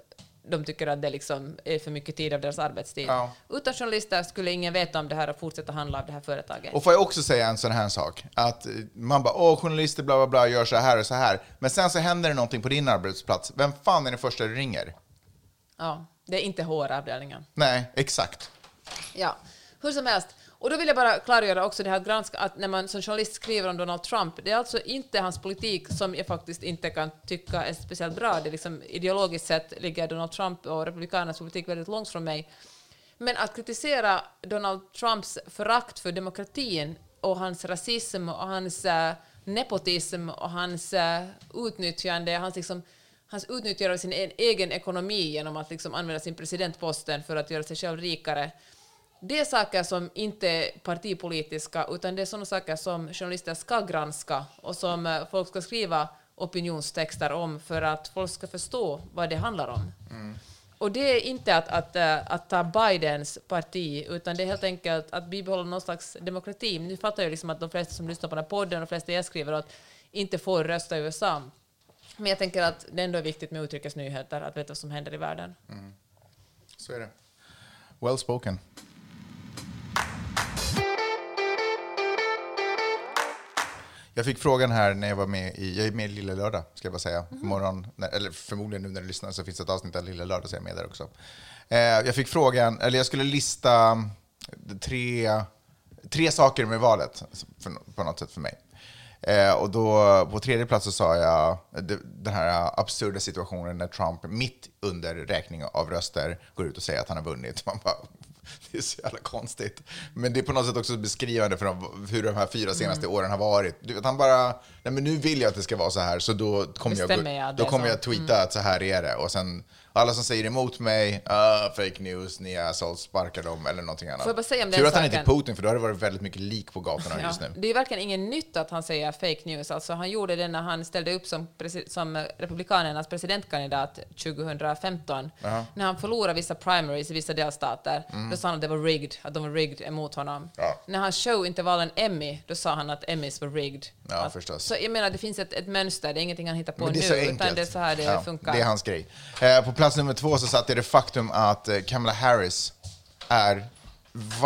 de tycker att det liksom är för mycket tid av deras arbetstid. Ja. Utan journalister skulle ingen veta om det här och fortsätta handla av det här företaget. Och får jag också säga en sån här sak, att man bara åh, journalister bla bla bla gör så här och så här, men sen så händer det någonting på din arbetsplats, vem fan är den första du ringer? Ja, det är inte HR-avdelningen. Nej, exakt. Ja, hur som helst. Och då vill jag bara klargöra också det här att granska att när man som journalist skriver om Donald Trump, det är alltså inte hans politik som jag faktiskt inte kan tycka är speciellt bra. Det är liksom, ideologiskt sett ligger Donald Trump och republikanernas politik väldigt långt från mig. Men att kritisera Donald Trumps förakt för demokratin och hans rasism och hans eh, nepotism och hans eh, utnyttjande, hans, liksom, hans utnyttjande av sin e- egen ekonomi genom att liksom använda sin presidentposten för att göra sig själv rikare. Det är saker som inte är partipolitiska, utan det är sådana saker som journalister ska granska och som eh, folk ska skriva opinionstexter om för att folk ska förstå vad det handlar om. Och det är inte att, att, eh, att ta Bidens parti, utan det är helt enkelt att bibehålla någon slags demokrati. Nu fattar jag liksom att de flesta som lyssnar på den här podden, de flesta jag skriver åt, inte får rösta i USA. Men jag tänker att det ändå är viktigt med utrikesnyheter, att veta vad som händer i världen. Så är det. Well spoken. Jag fick frågan här när jag var med i, jag är med i Lilla Lördag, ska jag bara säga. Morgon, när- eller förmodligen nu när du lyssnar så finns det ett avsnitt av Lilla Lördag så jag är med där också. Eh, jag fick frågan, eller jag skulle lista tre, tre saker med valet för, på något sätt för mig. Eh, och då på tredje plats så sa jag det- den här absurda situationen när Trump mitt under räkning av röster går ut och säger att han har vunnit. Man bara, <laughs> det är så jävla konstigt. Men det är på något sätt också beskrivande för de, hur de här fyra senaste åren har varit. Du vet, han bara, nej men nu vill jag att det ska vara så här, så då kommer jag, Bestämmer då kommer så. jag tweeta att så här är det. Och sen alla som säger emot mig, ah, fake news, ni är assholes, sparkar dem eller någonting annat. Får jag bara säga om Tur att han inte är? Putin, för då har det varit väldigt mycket lik på gatorna Ja, just nu. det är verkligen ingen nytt att han säger fake news. Alltså, han gjorde det när han ställde upp som, som Republikanernas presidentkandidat 2015. När han förlorade vissa primaries i vissa delstater, då sa han att det var rigged, att de var rigged emot honom. Mm. Ja. När han show inte valde en Emmy, då sa han att Emmys var rigged. Ja, att, förstås. Så jag menar, det finns ett, ett mönster, det är ingenting han hittar på Men det är nu, så enkelt. utan det är så här det Ja, funkar. Det är hans grej. Eh, på plats nummer två så satt det det faktum att eh, Kamala Harris är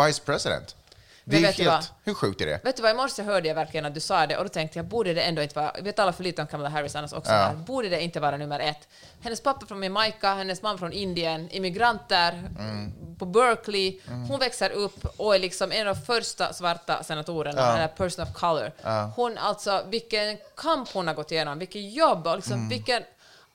vice president. Det är helt... vad? Hur sjukt är det? Vet du vad, i morse hörde jag verkligen att du sa det och då tänkte jag, borde det ändå inte vara, vi alla för lite om Kamala Harris annars också Ja. här, borde det inte vara nummer ett? Hennes pappa från Jamaica, hennes mamma från Indien, immigranter Mm. på Berkeley, hon växer upp och är liksom en av de första svarta senatorerna, eller person of color. Hon alltså, vilken kamp hon har gått igenom, vilket jobb och liksom Mm. vilken,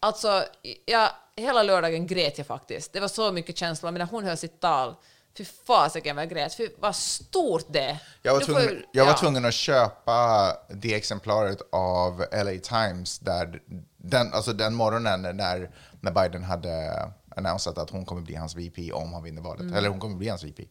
alltså, jag hela lördagen grät jag faktiskt. Det var så mycket känslor. Men när hon höll sitt tal, fy fasiken vad jag grät. Fy vad stort det. Jag var, får tvungen, ju- jag var ja. tvungen att köpa det exemplaret av LA Times där den, alltså den morgonen när, när Biden hade annonsat att hon kommer bli hans VP om han vinner valet. Mm. Eller hon kommer bli hans VP.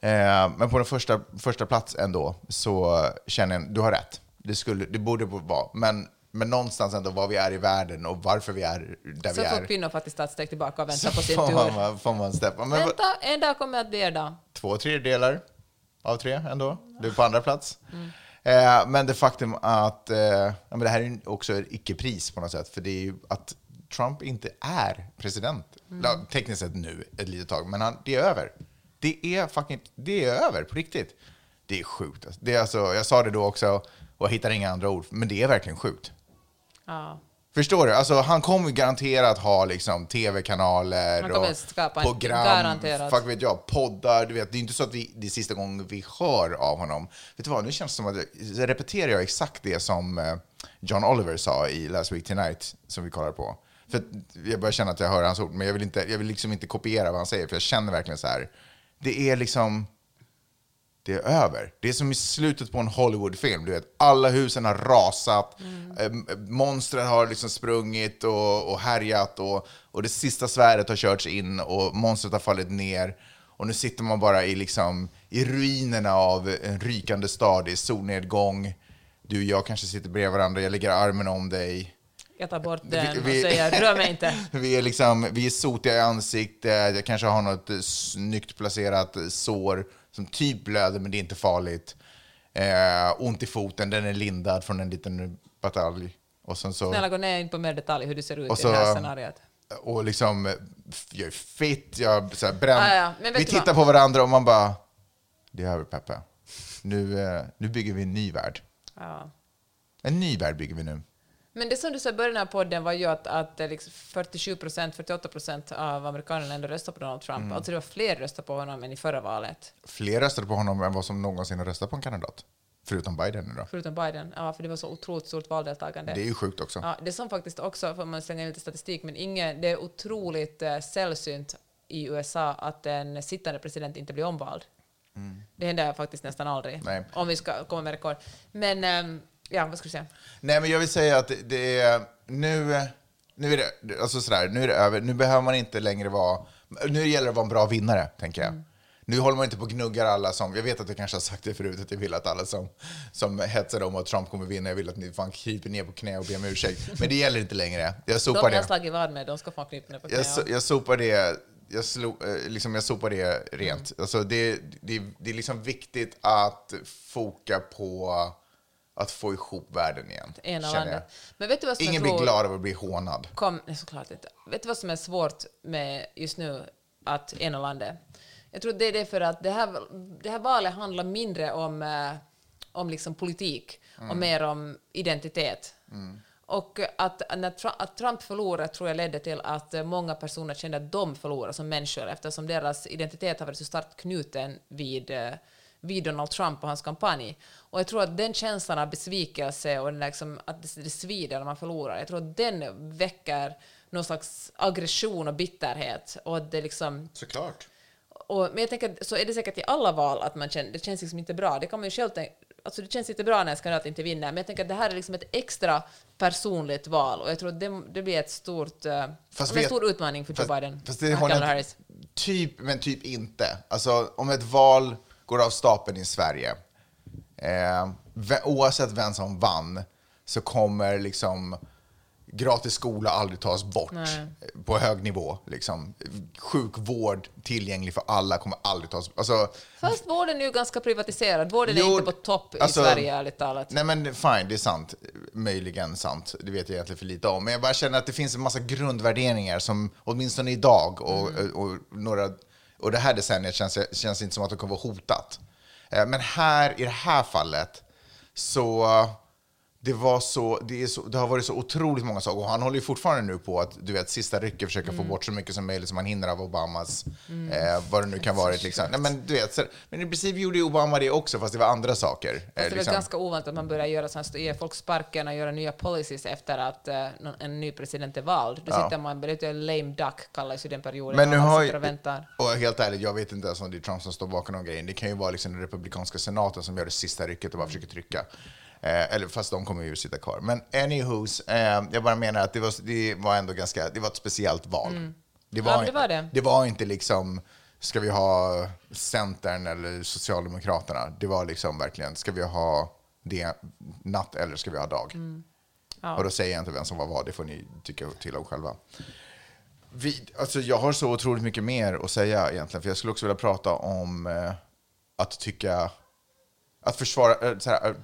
Eh, men på den första, första plats ändå så känner jag, du har rätt. Det, skulle, det borde vara, men, men någonstans ändå var vi är i världen och varför vi är där Så vi får är. kvinnor faktiskt ta ett steg tillbaka och vänta Så på sin får tur. man, får man steppa. Men Vänta, en dag kommer att bli er dag. två tredjedelar av tre ändå. Du är på andra plats. Eh, men det faktum att eh, ja, men det här är också ett icke-pris på något sätt, för det är ju att Trump inte är president. Ja, Tekniskt sett nu, ett litet tag, men han, det är över. Det är fucking, det är över på riktigt. Det är sjukt. Det är alltså, jag sa det då också, och jag hittar inga andra ord, men det är verkligen sjukt. Ja. Förstår du? Alltså, han kommer garanterat ha liksom, tv-kanaler och skapa en- program, garanterat. fuck vet jag, poddar. Du vet, det är inte så att vi, det är sista gången vi hör av honom. Vet du vad, nu känns det som att jag repeterar jag exakt det som eh, John Oliver sa i Last Week Tonight, som vi kollar på. För jag börjar känna att jag hör hans ord, men jag vill, inte, jag vill liksom inte kopiera vad han säger, för jag känner verkligen så här. Det är liksom det är över. Det är som i slutet på en Hollywoodfilm. Du vet, alla husen har rasat, mm. monster har liksom sprungit och, och härjat och, och det sista svärdet har körts in och monstret har fallit ner. Och nu sitter man bara i, liksom, i ruinerna av en rykande stad, det är solnedgång. Du och jag kanske sitter bredvid varandra, jag lägger armen om dig. Jag tar bort den vi- och säger rör mig inte. <laughs> Vi är, liksom, vi är sotiga i ansiktet, jag kanske har något eh, snyggt placerat eh, sår som typ blöder, men det är inte farligt. Eh, ont i foten, den är lindad från en liten batalj. Och sen så... Snälla gå ner in på mer detalj hur du ser ut Och i det här så- scenariot. Och liksom, jag är fit, jag så här bränd. Ah, ja, vi tittar på varandra och man bara, det är över Peppe. Nu, eh, nu bygger vi en ny värld. Ja. En ny värld bygger vi nu. Men det som du sa i början av podden var ju att, att eh, liksom 47 procent, 48 procent av amerikanerna ändå röstar på Donald Trump. Mm. Alltså det var fler röster på honom än i förra valet, Fler röstade på honom än vad som någonsin har röstat på en kandidat. Förutom Biden nu då. förutom Biden. Ja, för det var så otroligt stort valdeltagande. Det är ju sjukt också. Ja, det som faktiskt också, får man slänga in lite statistik, men ingen, det är otroligt eh, sällsynt i USA att en sittande president inte blir omvald. Det händer faktiskt nästan aldrig, Mm. Nej. om vi ska komma med rekord. Men, ehm, ja, vad ska du säga? Nej, men jag vill säga att det- det är nu, nu är det, alltså sådär, nu är det över. Nu behöver man inte längre vara, nu gäller det att vara en bra vinnare, tänker jag. Nu håller man inte på och gnuggar alla som, jag vet att jag kanske har sagt det förut, att jag vill att alla som, som hetsar om att Trump kommer vinna, jag vill att ni fan kryper ner på knä och ber om ursäkt. <laughs> Men det gäller inte längre. Jag De sopar jag har det. slagit vad med, de ska fan knypa ner på knä. Jag, so- jag sopar det, jag, slo, eh, liksom jag sopar det rent. Alltså det, det, det är liksom viktigt att foka på att få ihop världen igen. känner landet. jag. Men vet du vad som Ingen blir glad av att bli hånad. Kom, nej, såklart inte. Vet du vad som är svårt med just nu att ena landet? Jag tror det är det för att det här, det här valet handlar mindre om, eh, om liksom politik och mer om identitet. Och att, när att Trump förlorade tror jag ledde till att många personer kände att de förlorade som människor eftersom deras identitet har varit så starkt knuten vid, eh, vid Donald Trump och hans kampanj. Och jag tror att den känslan av besvikelse och liksom, att det, svider när man förlorar, jag tror att den väcker någon slags aggression och bitterhet. Och det liksom, Såklart. och, men jag tänker, att så är det säkert i alla val att man känner, det känns liksom inte bra. Det kan man ju själv tänka, alltså det känns inte bra när en kandidat inte vinner, men jag tänker att det här är liksom ett extra personligt val och jag tror att det, det blir ett stort, uh, Fast en vet- stor utmaning för Joe Fast, Biden. fast det Harris. Typ, men typ inte. Alltså, om ett val går av stapeln i Sverige, eh, oavsett vem som vann, så kommer liksom gratis skola aldrig tas bort Nej. på hög nivå. Liksom. Sjukvård tillgänglig för alla kommer aldrig tas bort. Alltså, Fast vården är ju ganska privatiserad. Vården är Jo, inte på topp i alltså- Sverige, ärligt talat. Nej men fine, det är sant. Möjligen sant. Det vet jag egentligen för lite om. Men jag bara känner att det finns en massa grundvärderingar som åtminstone idag och, och, några, och det här decenniet känns, känns inte som att det kommer vara hotat. Eh, men här, i det här fallet, så, det, var så, det, är så, det har varit så otroligt många saker. Och han håller ju fortfarande nu på att, du vet, sista rycket försöka Mm. få bort så mycket som möjligt som han hinner av Obamas, eh, vad det nu kan vara. Liksom. Nej, men, du vet, så, men i princip gjorde ju Obama det också, fast det var andra saker. Fast Eh, det är liksom. ganska ovanligt att man börjar göra sånt, ge folk sparken och göra nya policies efter att eh, en ny president är vald. Då Ja. sitter man, lite lame duck kallas ju den perioden, Men nu har ju, och helt ärligt, jag vet inte ens om det är Trump som står bakom någon grej. Det kan ju vara liksom den republikanska senaten som gör det sista rycket och bara försöker trycka. Eh, eller fast de kommer ju sitta kvar. Men anywho's, eh, jag bara menar att det var, det var ändå ganska, det var ett speciellt val. Det, Mm. Ja, det var det. det var inte liksom, ska vi ha Centern eller Socialdemokraterna? Det var liksom verkligen, ska vi ha det natt eller ska vi ha dag? Mm. Ja. Och då säger jag inte vem som var vad, det får ni tycka till om själva. Vi, alltså jag har så otroligt mycket mer att säga egentligen, för jag skulle också vilja prata om eh, att tycka, att försvara, eh, så här, eh,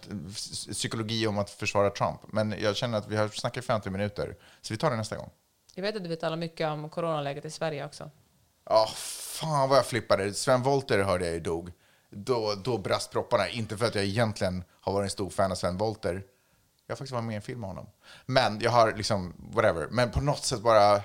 psykologi om att försvara Trump. Men jag känner att vi har snackat i 50 minuter, så vi tar det nästa gång. Jag vet att du vill tala mycket om coronaläget i Sverige också. Ja, fan vad jag flippade. Sven Wollter hörde jag ju dog. Då, då brast propparna. Inte för att jag egentligen har varit en stor fan av Sven Wollter. Jag har faktiskt varit med i en film med honom. Men jag har liksom, whatever. Men på något sätt bara...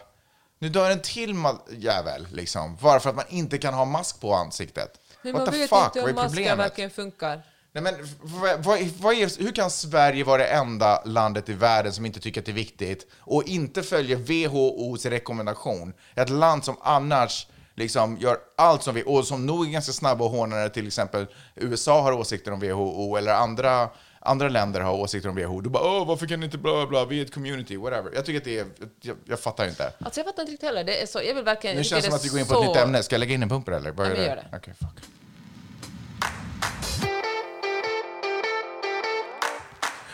Nu dör en till jävel, liksom. Bara för att man inte kan ha mask på ansiktet. Men What man the vet fuck? inte om maskar verkligen funkar. Nej, men vad, vad, vad är, hur kan Sverige vara det enda landet i världen som inte tycker att det är viktigt och inte följer WHOs rekommendation? Ett land som annars liksom gör allt som vi, och som nog är ganska snabba och när till exempel USA har åsikter om WHO eller andra, andra länder har åsikter om WHO. Du bara åh, varför kan ni inte bla bla vi är ett community, whatever. Jag tycker att det är, jag, jag fattar inte. Alltså jag fattar inte riktigt heller. Det är så, jag vill verkligen... Nu känns det som att vi går in på ett så- nytt ämne. Ska jag lägga in en pumper eller? Vad Ja, gör det. Okej, fuck.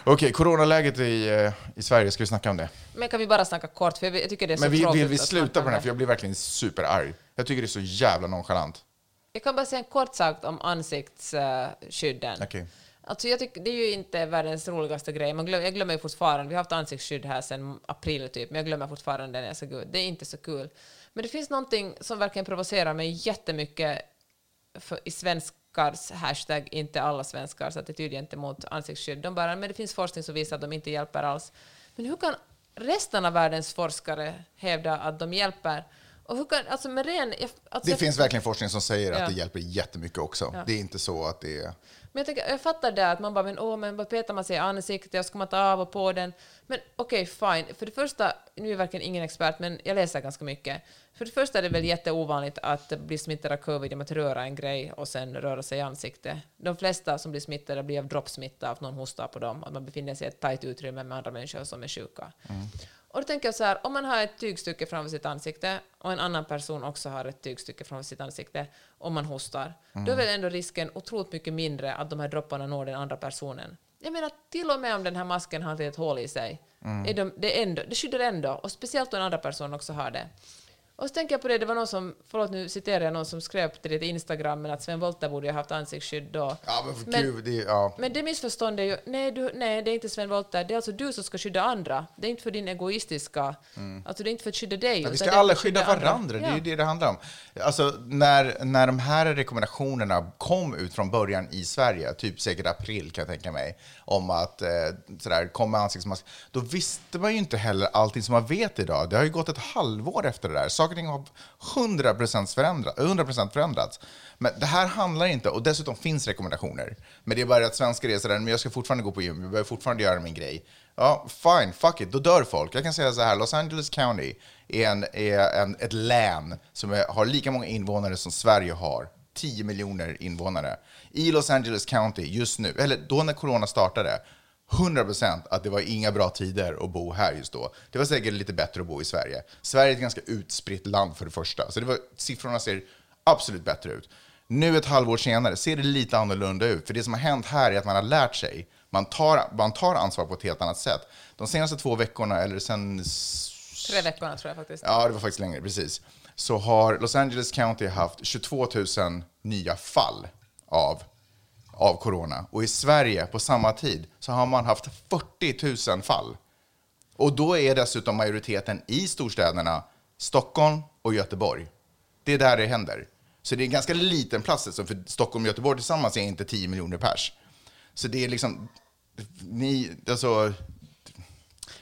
Okej, coronaläget i, eh, i Sverige, ska vi snacka om det? Men kan vi bara snacka kort? För jag tycker det är så Men vi, tråkigt vill vi sluta på den här, det. för jag blir verkligen superarg. Jag tycker det är så jävla nonchalant. Jag kan bara säga en kort sak om ansiktsskydden. Okej. Alltså jag tycker det är ju inte världens roligaste grej. Man glöm, jag glömmer ju fortfarande, vi har haft ansiktsskydd här sedan april typ, men jag glömmer fortfarande när jag ska gå ut. Det är inte så kul. Men det finns någonting som verkligen provocerar mig jättemycket för, i svenskars hashtag, inte alla svenskars attityd gentemot ansiktsskydd. De bara, men det finns forskning som visar att de inte hjälper alls. Men hur kan resten av världens forskare hävda att de hjälper? Och hur kan, alltså med ren... Alltså Det jag- finns verkligen forskning som säger Ja. att det hjälper jättemycket också. Det är inte så att det är... Men jag, tänker, jag fattar det att man bara, men åh, men vad petar man sig i ansiktet och ska man ta av och på den? Men okej, fine. För det första, nu är jag verkligen ingen expert, men jag läser ganska mycket. För det första är det väl jätteovanligt att bli smittad av covid genom att röra en grej och sen röra sig i ansiktet. De flesta som blir smittade blir av droppsmitta, att någon hostar på dem, att man befinner sig i ett tajt utrymme med andra människor som är sjuka. Mm. Och då tänker jag så här, om man har ett tygstycke framför sitt ansikte och en annan person också har ett tygstycke framför sitt ansikte och man hostar, då är väl ändå risken otroligt mycket mindre att de här dropparna når den andra personen. Jag menar, till och med om den här masken har ett hål i sig, är de, det, ändå, det skyddar ändå, och speciellt om en andra person också har det. Och så tänker jag på det, det var någon som, förlåt nu citerar jag någon som skrev på det till Instagram, men att Sven Wollter borde ha haft ansiktsskydd då. Ja, men för Men- gud, det. Ja. Men det missförståndet är ju, nej, du, nej, det är inte Sven Wollter, det är alltså du som ska skydda andra. Det är inte för din egoistiska, alltså det är inte för att skydda dig. Mm. Ja, vi ska alla skydda andra. varandra, det är Ja. ju det det handlar om. Alltså, när, när de här rekommendationerna kom ut från början i Sverige, typ säkert april kan jag tänka mig, om att eh, sådär, kom med ansiktsmask, då visste man ju inte heller allting som man vet idag. Det har ju gått ett halvår efter det där. Saker och ting har 100% förändrat, 100% förändrats. Men det här handlar inte, och dessutom finns rekommendationer. Men det är bara att svenskar är sådär, men jag ska fortfarande gå på gym, jag behöver fortfarande göra min grej. Ja, fine, fuck it, då dör folk. Jag kan säga så här, Los Angeles County är, en, är en, ett län som är, har lika många invånare som Sverige har. 10 miljoner invånare. I Los Angeles County just nu, eller då när corona startade, 100% att det var inga bra tider att bo här just då. Det var säkert lite bättre att bo i Sverige. Sverige är ett ganska utspritt land för det första, så det var, siffrorna ser absolut bättre ut. Nu ett halvår senare ser det lite annorlunda ut, för det som har hänt här är att man har lärt sig. Man tar, man tar ansvar på ett helt annat sätt. De senaste två veckorna, eller sen Tre veckorna tror jag faktiskt. Ja, det var faktiskt längre, precis. Så har Los Angeles County haft 22 000 nya fall av, av corona. Och i Sverige på samma tid så har man haft 40 000 fall. Och då är dessutom majoriteten i storstäderna Stockholm och Göteborg. Det är där det händer. Så det är en ganska liten plats, alltså, för Stockholm och Göteborg tillsammans är inte 10 miljoner pers. Så det är liksom, ni, alltså,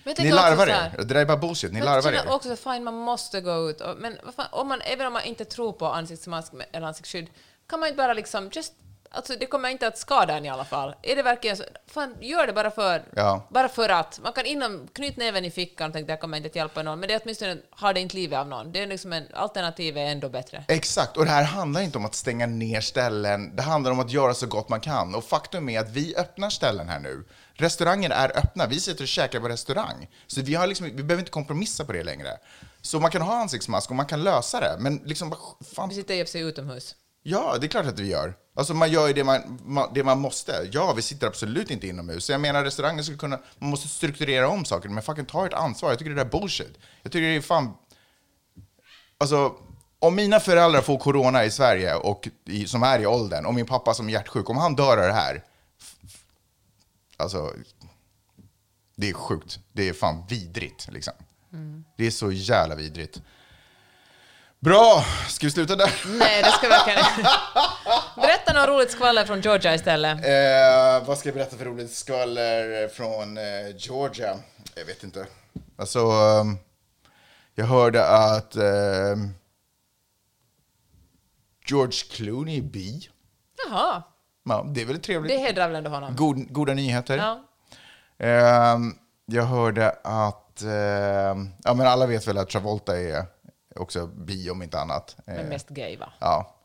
ni larvar er. Det där är bara bullshit. Ni Men larvar er. också så fine, man måste gå ut. Och, men fan, om man, även om man inte tror på ansiktsmask eller ansiktsskydd, kan man inte bara liksom just Alltså det kommer inte att skada en i alla fall. Är det verkligen så? Fan, gör det bara för, Ja. bara för att. Man kan inom, knyt näven i fickan och tänka det här kommer inte att hjälpa någon, men det är åtminstone har det inte livet av någon. Det är liksom en alternativ är ändå bättre. Exakt, och det här handlar inte om att stänga ner ställen, det handlar om att göra så gott man kan. Och faktum är att vi öppnar ställen här nu. Restauranger är öppna, vi sitter och käkar på restaurang. Så vi, har liksom, vi behöver inte kompromissa på det längre. Så man kan ha ansiktsmask och man kan lösa det, men liksom, fan, Vi sitter och sig utomhus. Ja, det är klart att vi gör. Alltså man gör ju det man, det man måste. Ja, vi sitter absolut inte inomhus. Så jag menar, restauranger skulle kunna, man måste strukturera om saker, men fucking ta ert ansvar. Jag tycker det där är bullshit. Jag tycker det är fan Alltså, om mina föräldrar får corona i Sverige, och i, som är i åldern, och min pappa som är hjärtsjuk, om han dör av det här, alltså, det är sjukt. Det är fan vidrigt, liksom. Det är så jävla vidrigt. Bra, ska vi sluta där? Nej, det ska verkligen Berätta något roligt skvaller från Georgia istället. Eh, vad ska jag berätta för roligt skvaller från eh, Georgia? Jag vet inte. Alltså, ehm, jag hörde att ehm, George Clooney är bi. Jaha, Ja, det är väl trevligt. det hedrar väl ändå honom? God, goda nyheter. Ja. Ehm, jag hörde att, ehm, ja men alla vet väl att Travolta är också bi om inte annat. Men Eh, mest gay, va? Ja.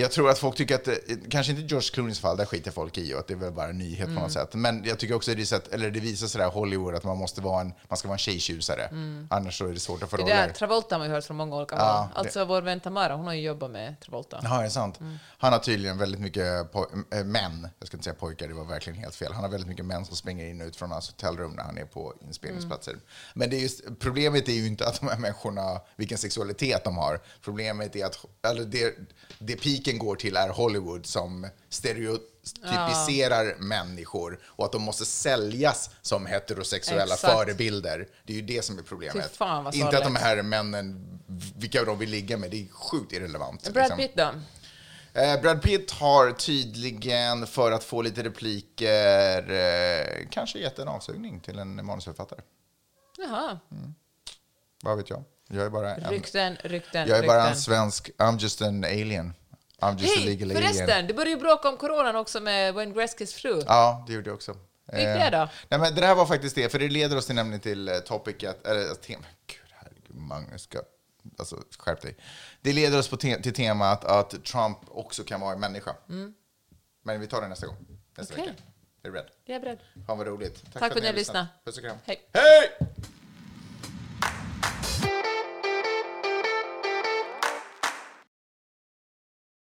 Jag tror att folk tycker att, eh, kanske inte George Clooneys fall, där skiter folk i och att det är väl bara en nyhet Mm. på något sätt. Men jag tycker också att det, sätt, eller det visar sig där Hollywood att man måste vara en, man ska vara en tjejtjusare. Annars så är det svårt att få Mm. Det där roller. Travolta har man ju hört från många olika Ja, håll. det- Alltså vår vän Tamara, hon har ju jobbat med Travolta. Ja, det är sant. Mm. Han har tydligen väldigt mycket äh, män, jag ska inte säga pojkar, det var verkligen helt fel. Han har väldigt mycket män som springer in och ut från hans hotellrum när han är på inspelningsplatser. Mm. Men det är just, problemet är ju inte att de här människorna, vilken sexualitet de har. Problemet är att, eller det, det piken går till är Hollywood som stereotypiserar människor och att de måste säljas som heterosexuella Exakt. förebilder. Det är ju det som är problemet. Fan, inte att de här männen, vilka de vill ligga med, det är sjukt irrelevant. Brad liksom. Pitt då? Eh, Brad Pitt har tydligen, för att få lite repliker, eh, kanske gett en avsugning till en manusförfattare. Jaha. Vad vet jag? Jag är bara en, Rykten, rykten, jag är bara en svensk, I'm just an alien. Hej, förresten, det började ju bråka om coronan också med Wayne Gretzkys fru. Ja, det gjorde jag också. Hur gick det då? Nej, men det där var faktiskt det, för det leder oss till, nämligen till eh, topicet, eller tema. Gud, herregud, Magnus, ska, alltså skärp dig. Det leder oss på te, till temat att Trump också kan vara en människa. Men vi tar det nästa gång, nästa Okej. vecka. Är du beredd? Jag är beredd. Fan vad roligt. Tack för att ni har lyssnat. Puss och kram. Hej. Hej!